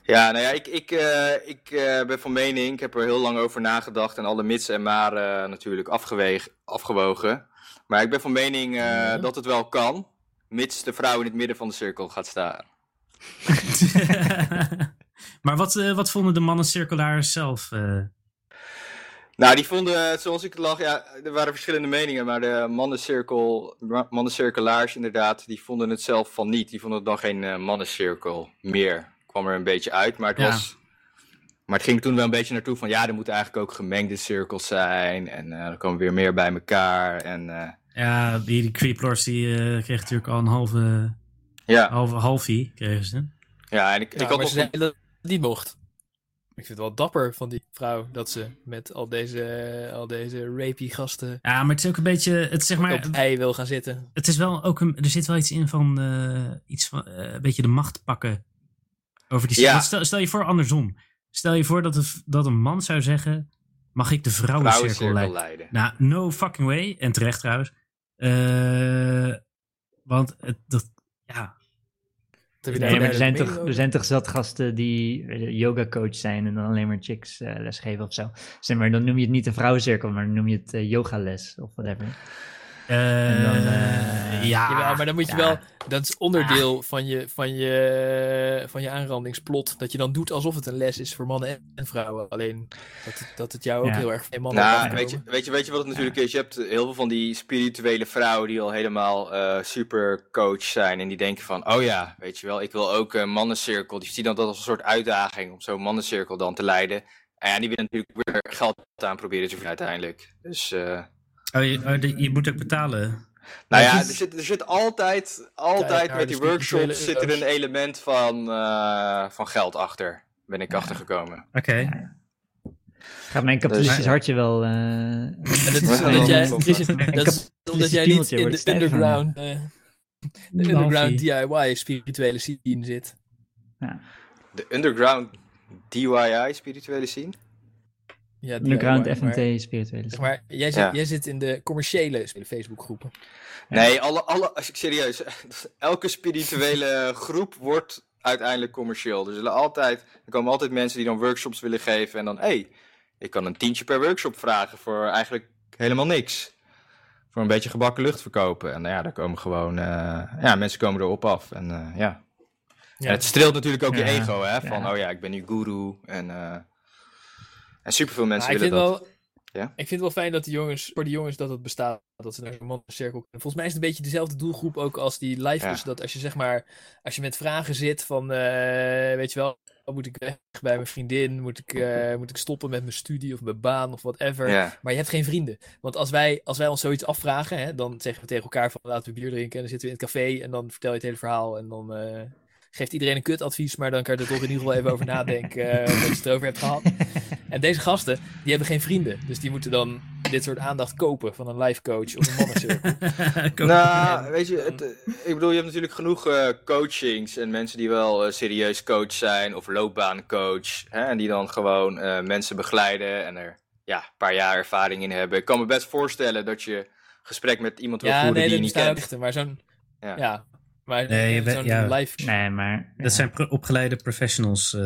ja, nou ja, ik, ik, uh, ik uh, ben van mening, ik heb er heel lang over nagedacht en alle mits en maren uh, natuurlijk afgeweeg, afgewogen. Maar ik ben van mening ja. dat het wel kan, mits de vrouw in het midden van de cirkel gaat staan. maar wat, wat vonden de mannencirkelaars zelf? Nou, die vonden, zoals ik het lag, ja, er waren verschillende meningen, maar de mannencirkel, mannencirkelaars inderdaad, die vonden het zelf van niet. Die vonden het dan geen uh, mannencirkel meer. Kwam er een beetje uit, maar het Ja. was... Maar het ging toen wel een beetje naartoe van, ja, er moeten eigenlijk ook gemengde cirkels zijn. En eh er komen weer meer bij elkaar. En eh, Ja, die, die Creeplords die eh, kreeg natuurlijk al een halve, ja, halve halfie, kregen ze. ja, en ik, ik had nog... ze het niet mocht. Ik vind het wel dapper van die vrouw dat ze met al deze, al deze rapey gasten Ja, maar het is ook een beetje, het zeg maar, op hij wil gaan zitten. het is wel ook een, er zit wel iets in van, eh, iets van, eh, een beetje de macht pakken over die Ja. Stel, stel je voor andersom. Stel je voor dat, een, dat een man zou zeggen, mag ik de vrouwencirkel vrouwencirkel leiden? leiden. Nou, no fucking way. En terecht trouwens. Eh, want het, dat, ja, Nee, maar er zijn, toch, er zijn toch zat gasten die yoga coach zijn en dan alleen maar chicks eh, lesgeven of zo. Zeg maar, dan noem je het niet een vrouwencirkel, maar dan noem je het eh, yogales of whatever. Eh, dan, eh, ja, Jawel, maar dan moet je ja. wel, dat is onderdeel van, je, van, je, van je aanrandingsplot. Dat je dan doet alsof het een les is voor mannen en, en vrouwen. Alleen dat het, dat het jou ook Ja. heel erg van mannen Nou, weet je, weet, je, weet je wat het natuurlijk is? Je hebt heel veel van die spirituele vrouwen die al helemaal eh super coach zijn. En die denken van, oh ja, weet je wel, ik wil ook een mannencirkel. Die zien dan dat als een soort uitdaging om zo'n mannencirkel dan te leiden. En ja, die willen natuurlijk weer geld aan proberen te verdienen uiteindelijk. Dus, eh, oh, je, oh, je moet ook betalen. nou Ja, ja, het er zit, er zit altijd, altijd met die spirituele workshops zit er een element van, eh, van geld achter. Ben ik achtergekomen. Oké. Gaat mijn kapitalistisch Dus- hartje wel... eh, En dat is omdat jij, dat is omdat jij niet in de underground, eh, de underground. DIY spirituele scene zit. De underground DIY spirituele scene. Ja, Underground FNT spirituele. Zeg maar, jij, zit, Ja. jij zit in de commerciële Facebookgroepen. Nee, alle, alle, als ik serieus, elke spirituele groep wordt uiteindelijk commercieel. Er zullen altijd, er komen altijd mensen die dan workshops willen geven en dan, hé, hey, ik kan een tientje per workshop vragen voor eigenlijk helemaal niks. Voor een beetje gebakken lucht verkopen. En nou ja, daar komen gewoon, eh, ja, mensen komen erop af. En eh, ja. Ja. En het streelt natuurlijk ook je ego, hè, van, ja. oh ja, ik ben nu guru. En, eh en superveel mensen willen vind dat. wel, Ja? Ik vind het wel fijn dat de jongens, voor de jongens dat het bestaat, dat ze naar een mannencirkel kunnen. Volgens mij is het een beetje dezelfde doelgroep ook als die live. Ja. Dus dat als je zeg maar, als je met vragen zit van, eh, weet je wel, moet ik weg bij mijn vriendin? Moet ik, eh, moet ik stoppen met mijn studie of mijn baan of whatever? Ja. Maar je hebt geen vrienden. Want als wij, als wij ons zoiets afvragen, hè, dan zeggen we tegen elkaar van laten we bier drinken. En dan zitten we in het café en dan vertel je het hele verhaal. En dan eh, geeft iedereen een kutadvies, maar dan kan je er toch in ieder geval even over nadenken wat je het erover hebt gehad. En deze gasten, die hebben geen vrienden. Dus die moeten dan dit soort aandacht kopen van een life coach of een mannencirkel. Nou, weet je, het, eh, ik bedoel, je hebt natuurlijk genoeg eh, coachings en mensen die wel eh, serieus coach zijn of loopbaancoach. Hè, en die dan gewoon eh, mensen begeleiden en er ja, een paar jaar ervaring in hebben. Ik kan me best voorstellen dat je gesprek met iemand wil ja, voeren nee, die je niet kent. Maar zo'n, Ja. ja. Maar Nee, je bent- zo'n ja. live... Nee, maar... Dat zijn pro- opgeleide professionals eh,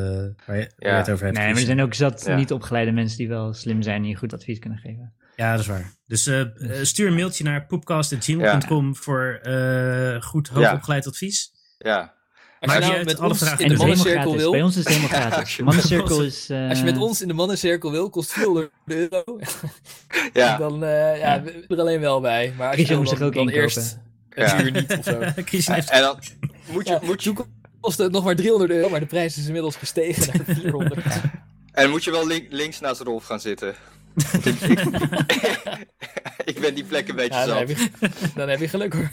waar, je, je Ja. het over hebt. Nee, maar er Chris. zijn ook zat Ja. niet opgeleide mensen die wel slim zijn en je goed advies kunnen geven. Ja, dat is waar. Dus eh, eh, stuur een mailtje naar poepcast.gmail.com voor eh, goed hoogopgeleid advies. Ja, Als Maar je nou met alle ons vragen in de mannencirkel wil... Bij ons is het helemaal Ja, gratis. als je- Mannencirkel is... Als je met ons in de mannencirkel wil, kost 400 euro. ja. Dan eh ja, we er alleen wel bij. Maar als je Christian dan, moet zich ook dan inkopen. Eerst een Ja. uur niet of zo. Heeft En dan moet je, Ja, moet je, kostte het nog maar 300 euro, maar de prijs is inmiddels gestegen naar 400. en moet je wel link- links naast Rolf gaan zitten. Ik, ik, ik ben die plek een beetje Ja, dan, zat. heb je, dan heb je geluk hoor.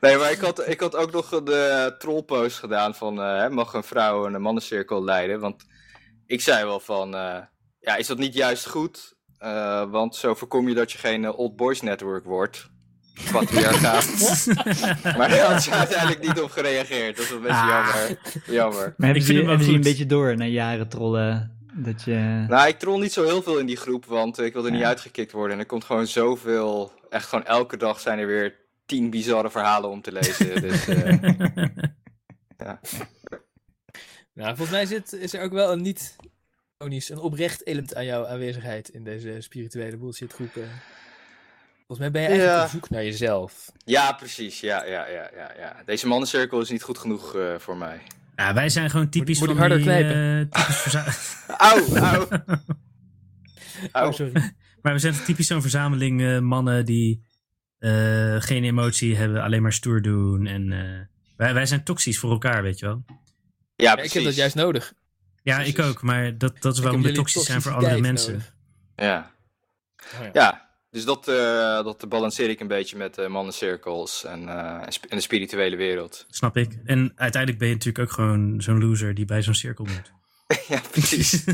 Nee, maar ik had, ik had ook nog de trollpost gedaan van eh, hè, mag een vrouw een mannencirkel leiden? Want ik zei wel van, eh, ja, is dat niet juist goed? Eh, want zo voorkom je dat je geen old boys network wordt. Patriarchaat. maar daar had ze uiteindelijk niet op gereageerd. Dat is een beetje Ah. jammer. Jammer. Maar hebben Ik vind hem wel hebben ze je een beetje door na jaren trollen dat je... Nou, ik troll niet zo heel veel in die groep, want ik wil er niet Ja. uitgekikt worden. En er komt gewoon zoveel, echt gewoon elke dag zijn er weer tien bizarre verhalen om te lezen. dus, eh, Nou, volgens mij zit, is er ook wel een niet ironisch, een oprecht element aan jouw aanwezigheid in deze spirituele bullshitgroep. eh. Volgens mij ben je eigenlijk Ja. op zoek naar jezelf. ja, precies. Ja, ja, ja, ja, ja. Deze mannencirkel is niet goed genoeg eh, voor mij. Ja, wij zijn gewoon typisch moet ik van harder die, knijpen? eh, typisch verza- Auw, auw. Oh, auw. sorry. maar we zijn typisch zo'n verzameling eh, mannen die eh, geen emotie hebben, alleen maar stoer doen. En eh, wij, wij zijn toxisch voor elkaar, weet je wel. Ja, Ja, precies. ik heb dat juist nodig. Ja, Precies. ik ook, maar dat, dat is Ik waarom we toxisch zijn voor andere mensen. nodig. Ja. Oh, ja. ja, dus dat, eh, dat balanceer ik een beetje met eh mannencirkels en, eh, en de spirituele wereld. Snap ik. En uiteindelijk ben je natuurlijk ook gewoon zo'n loser die bij zo'n cirkel moet. ja, precies.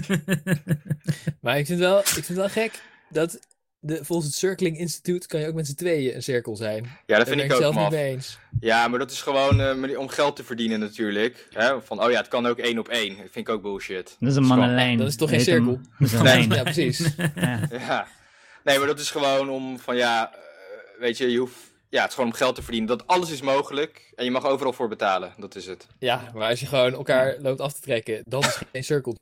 Maar ik vind, wel, ik vind het wel gek dat de, volgens het Circling Instituut kan je ook met z'n tweeën een cirkel zijn. Ja, dat Daar vind ik ik ook zelf niet mee eens. Ja, maar dat is gewoon eh, om geld te verdienen natuurlijk. Hè? Van, oh ja, het kan ook één op één. Dat vind ik ook bullshit. Dat is een mannenlijn. dat is toch geen een- cirkel? Dat is een. Ja, precies. Ja. Ja. Nee, maar dat is gewoon om van ja, eh, weet je, je hoeft, ja, het is gewoon om geld te verdienen. Dat alles is mogelijk en je mag overal voor betalen. Dat is het. Ja, maar als je gewoon elkaar loopt af te trekken, dan is geen circle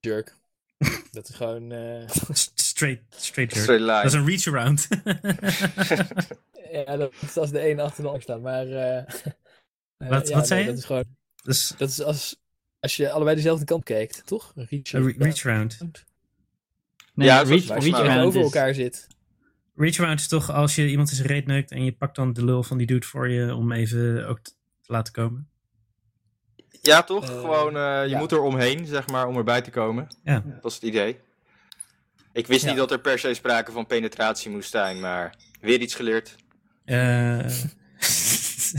jerk. Dat is gewoon... eh, straight, straight jerk. Straight line. Dat is een reach around. ja, dat is als de een achter de ander staat. Maar... eh, Wat- ja, wat zei nee, je? Dat is gewoon... dus Dat is als, als je allebei dezelfde kant kijkt, toch? Een reach, reach around. Nee, Ja, reach, is- Maar als je reach maar- around over is- elkaar zit. Reach around is toch als je iemand in zijn reet neukt en je pakt dan de lul van die dude voor je om even ook te laten komen. Ja, toch? Eh, gewoon, eh, je ja. moet er omheen, zeg maar, om erbij te komen. Ja. Dat is het idee. Ik wist Ja. niet dat er per se sprake van penetratie moest zijn, maar weer iets geleerd. Eh,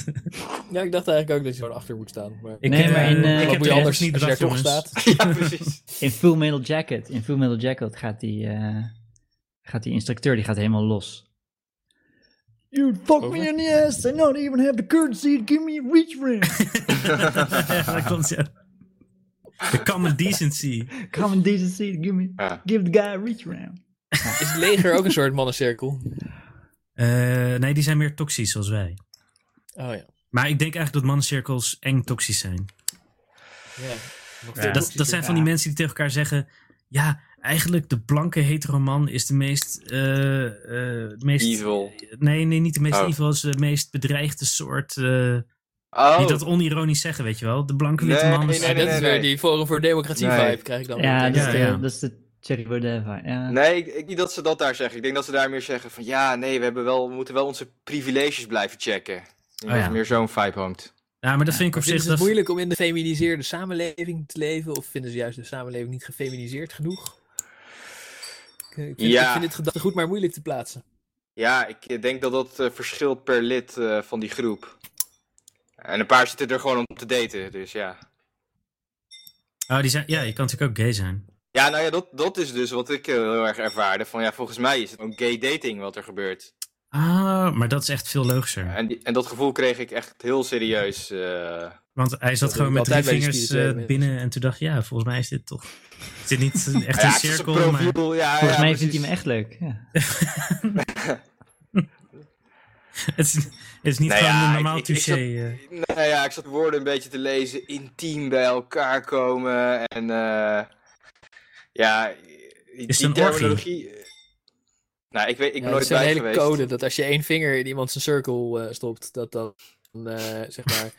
Ja, ik dacht eigenlijk ook dat je gewoon achter moet staan. Maar... ik, Nee, maar in, eh, ik heb je er anders niet als je staat? ja, precies. In Full Metal Jacket, in Full Metal Jacket gaat die, eh, gaat die instructeur die gaat helemaal los. You fuck Over? me in the ass and not even have the courtesy to give me a reach round. ja, dat klopt, ja. The common decency. Common decency to give me, Ja. give the guy a reach round. Is het leger ook een soort mannencirkel? Eh, nee, die zijn meer toxisch zoals wij. Oh ja. Maar ik denk eigenlijk dat mannencirkels eng toxisch zijn. ja. Dat, dat zijn van die mensen die tegen elkaar zeggen... Ja, eigenlijk de blanke heteroman is de meest... eh, eh, meest Evil. Nee, nee, niet de meest Oh. evil. Is de meest bedreigde soort... eh Oh, Niet dat onironisch zeggen, weet je wel. De blanke witte Nee, man is... nee, Ja, nee, dat is nee, weer die Forum voor Democratie Nee. vibe krijg ik dan. Ja, dat is, de, ja. dat is de Thierry Baudet ja. Nee, ik, ik, niet dat ze dat daar zeggen. Ik denk dat ze daar meer zeggen van ja, nee, we, hebben wel, we moeten wel onze privileges blijven checken. Oh, ja. meer zo'n vibe hangt. Ja, maar dat vind ik op zich... Is het moeilijk om in de feminiseerde samenleving te leven? Of vinden ze juist de samenleving niet gefeminiseerd genoeg? Ik vind, ja. ik vind dit gedachte goed, maar moeilijk te plaatsen. Ja, ik denk dat dat uh, verschilt per lid uh, van die groep. En een paar zitten er gewoon om te daten, dus ja. Oh, die zijn, ja, je kan natuurlijk ook gay zijn. Ja, nou ja, dat, dat is dus wat ik heel erg ervaarde. Van ja, volgens mij is het ook gay dating wat er gebeurt. Ah, maar dat is echt veel logischer. En, die, en dat gevoel kreeg ik echt heel serieus. Uh, Want hij zat gewoon met drie vingers uh, binnen en toen dacht je, ja, volgens mij is dit toch... Is dit niet echt een cirkel? Profiel, maar... ja, volgens mij vindt hij me echt leuk. Ja. het, is, het is niet gewoon een normaal touché. Nou ja, ik zat woorden een beetje te lezen. Intiem bij elkaar komen en... Uh, ja, die, is die terminologie... Nou, ik, weet, ik ben nooit bij geweest. Het is een hele code dat als je één vinger in iemand zijn cirkel uh, stopt, dat dan, uh, zeg maar,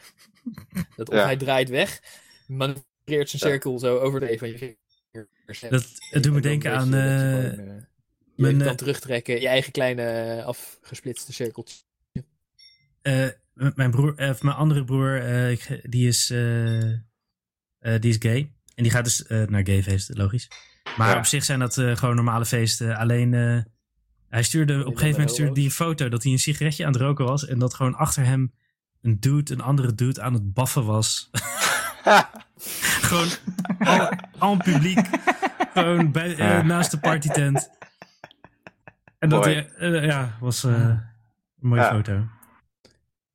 dat of ja. hij draait weg, manoeuvreert zijn cirkel zo over de van je vinger. Dat, het doet me denken aan... Je, uh, je mijn, kan terugtrekken, je eigen kleine afgesplitste cirkeltje. mijn broer, of mijn andere broer, die is, die is gay. En die gaat dus naar gayfeesten, logisch. Maar ja. op zich zijn dat gewoon normale feesten. Alleen hij stuurde op een gegeven moment stuurde die een foto dat hij een sigaretje aan het roken was. En dat gewoon achter hem een dude, een andere dude aan het baffen was. gewoon al, al publiek. Gewoon bij, uh, naast de partytent. En dat hij, uh, ja, was uh, een mooie ja. foto.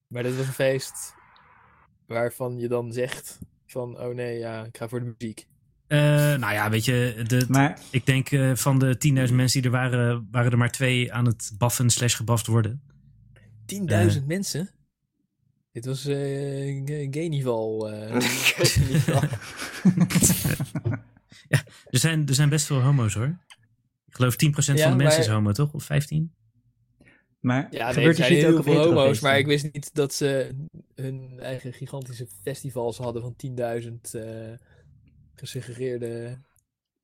Maar dit was een feest waarvan je dan zegt van, oh nee, ja, ik ga voor de muziek. Uh, nou ja, weet je, de, maar... ik denk uh, van de 10.000 mensen die er waren, waren er maar twee aan het baffen slash gebaft worden. 10.000 uh, mensen? Dit was gay niveau. ja, er zijn, er zijn best veel homo's hoor. Ik geloof 10% ja, van de mensen maar... is homo, toch? Of 15? Maar ja, nee, gebeurt er zijn heel veel homo's, maar ik wist niet dat ze hun eigen gigantische festivals hadden van 10.000 gesuggereerde...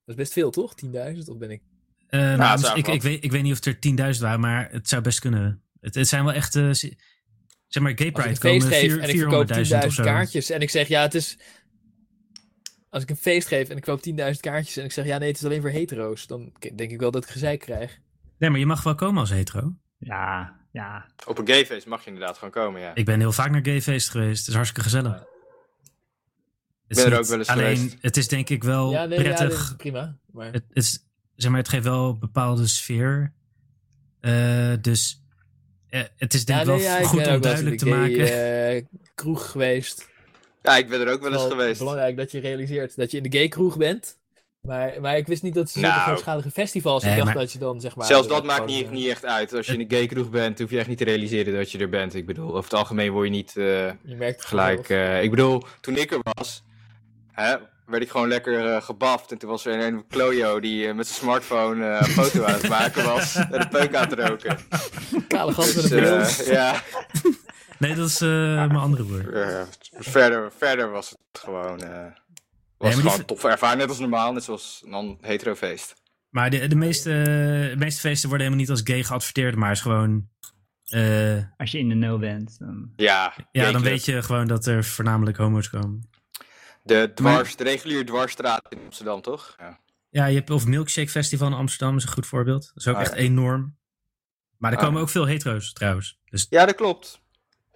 Dat is best veel, toch? 10.000? Of ben ik... Uh, nou, nou dus ik, ik, weet, ik weet niet of er 10.000 waren, maar het zou best kunnen. Het, het zijn wel echt... Uh, zeg maar, Gay Pride komen geef en ik verkoop 10.000 kaartjes en ik zeg, ja, het is... Als ik een feest geef en ik koop 10.000 kaartjes en ik zeg, ja, nee, het is alleen voor hetero's, dan denk ik wel dat ik gezeik krijg. Nee, maar je mag wel komen als hetero. Ja, ja. Op een gayfeest mag je inderdaad gewoon komen, ja. Ik ben heel vaak naar gayfeest geweest. Het is hartstikke gezellig. Ik ben er ook wel eens alleen, geweest. Het is denk ik wel ja, nee, prettig. Ja, prima. Maar... Het, het, is, zeg maar, het geeft wel een bepaalde sfeer. Uh, dus uh, het is denk ik ja, nee, wel goed om duidelijk te gay, maken. Uh, kroeg geweest. Ja, ik ben er ook wel eens wel geweest. belangrijk dat je realiseert dat je in de gay kroeg bent. Maar, maar ik wist niet dat ze nou, grootschalige festivals. Nee, ik dacht maar... dat je dan zeg maar. Zelfs dat maakt niet, niet echt uit. Als je in een gay kroeg bent, hoef je echt niet te realiseren dat je er bent. Ik bedoel, over het algemeen word je niet je merkt gelijk. ik bedoel, toen ik er was, hè, werd ik gewoon lekker uh, gebaft. En toen was er een klojo die uh, met zijn smartphone uh, een foto aan het maken was. en de peuk aan het roken. Kale gast met een dus, ja. Nee, dat is mijn andere broer. verder, verder was het gewoon... was nee, gewoon tof ervaring, net als normaal. Net zoals een hetero feest. Maar de, de, meeste, de meeste feesten worden helemaal niet als gay geadverteerd. Maar is gewoon... als je in de know bent. Dan... Ja, ja dan weet je gewoon dat er voornamelijk homo's komen. De, dwars, de reguliere dwarsstraat in Amsterdam, toch? Ja. ja, je hebt of Milkshake Festival in Amsterdam, is een goed voorbeeld. Dat is ook ah, echt ja. enorm. Maar er ah, komen ook veel hetero's trouwens. Dus... Ja, dat klopt.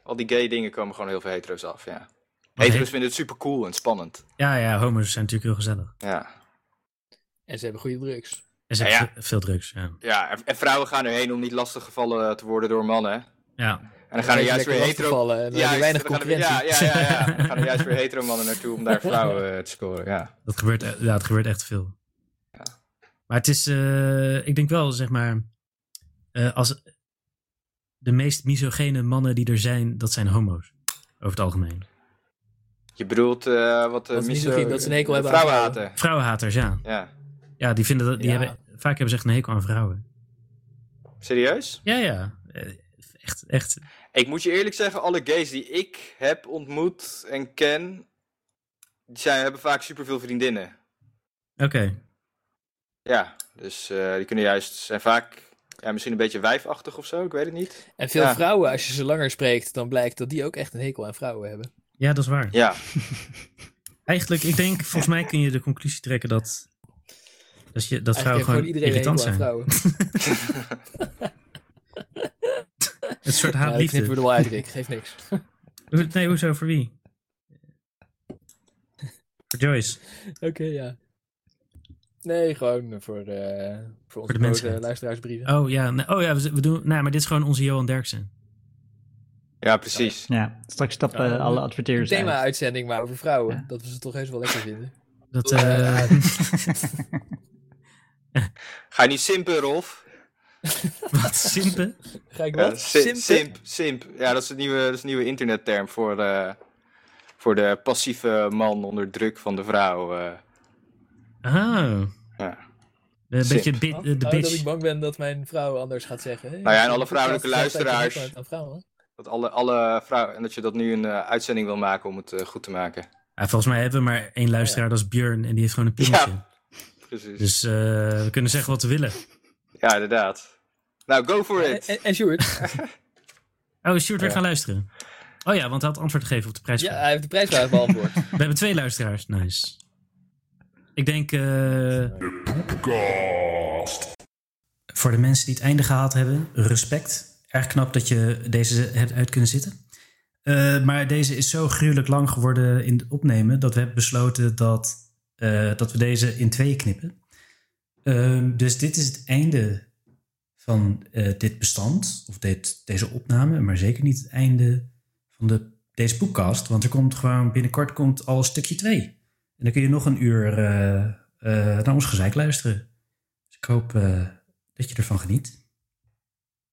Al die gay dingen komen gewoon heel veel hetero's af, ja. Hetero's vinden het super cool en spannend. Ja, ja, homo's zijn natuurlijk heel gezellig. Ja. En ze hebben goede drugs. En ze hebben veel drugs, ja. Ja, en vrouwen gaan erheen om niet lastig gevallen te worden door mannen. Ja. En dan gaan er juist weer hetero... Vallen, en ja, weinig concurrentie. Ja, ja, ja, ja. Dan gaan er juist weer hetero mannen naartoe om daar vrouwen uh, te scoren, ja. Dat gebeurt, ja, dat gebeurt echt veel. Ja. Maar het is, uh, ik denk wel, zeg maar, uh, als de meest misogene mannen die er zijn, dat zijn homo's. Over het algemeen. Je bedoelt wat de miso... Dat ze een hekel hebben vrouwenhaten. Vrouwenhaters, ja. Ja. Ja, die vinden dat, die ja. hebben, vaak hebben ze echt een hekel aan vrouwen. Serieus? Ja, ja. Echt, echt. Ik moet je eerlijk zeggen, alle gays die ik heb ontmoet en ken, die zijn, hebben vaak superveel vriendinnen. Oké. Okay. Ja, dus die kunnen juist, zijn vaak ja, misschien een beetje wijfachtig of zo, ik weet het niet. En veel vrouwen, als je ze langer spreekt, dan blijkt dat die ook echt een hekel aan vrouwen hebben. Ja, dat is waar. Ja. Eigenlijk, ik denk, volgens mij kun je de conclusie trekken dat, dat, je, dat vrouwen gewoon, gewoon irritant zijn. Het soort haatliefde. Ja, ik wel uit, Rick. Geeft niks. Nee, hoezo? Voor wie? Voor Joyce. Oké, ja. Nee, gewoon voor, de, voor onze voor de luisteraarsbrieven. Oh ja, oh, ja we, doen, nou, maar dit is gewoon onze Johan Derksen. Ja, precies. Ja, straks stappen alle adverteerders Een thema-uitzending maar over vrouwen. Dat we ze toch eens wel lekker vinden. Dat, uh... Ga je niet simpen, Rolf? Wat, simpen? Ga ik wat? simp, simp, simp. Ja, dat is een nieuwe, dat is een nieuwe internetterm voor, uh, voor de passieve man onder druk van de vrouw. Uh. Oh. Ja. Een beetje bit, oh, de bitch. Oh, dat ik bang ben dat mijn vrouw anders gaat zeggen. Nou ja, en alle vrouwelijke luisteraars. Dat alle, alle vrouwen, en dat je dat nu een uh, uitzending wil maken om het uh, goed te maken. Ja, volgens mij hebben we maar één luisteraar, dat is Björn, en die heeft gewoon een piemeltje. Ja, precies. Dus uh, we kunnen zeggen wat we willen. Ja, inderdaad. Nou, go for it. En, en Sjoerd? oh, is Sjoerd weer gaan luisteren? Oh ja, want hij had antwoord gegeven op de prijsvraag. Ja, hij heeft de prijsvraag beantwoord. we hebben twee luisteraars, nice. Ik denk... Uh, de Poepcast. Voor de mensen die het einde gehaald hebben, respect. Erg knap dat je deze hebt uit kunnen zitten. Uh, maar deze is zo gruwelijk lang geworden in het opnemen... dat we hebben besloten dat, uh, dat we deze in tweeën knippen. Uh, dus dit is het einde van dit bestand, of dit, deze opname... maar zeker niet het einde van de, deze podcast. Want er komt gewoon binnenkort komt al stukje 2. En dan kun je nog een uur naar ons gezeik luisteren. Dus ik hoop dat je ervan geniet.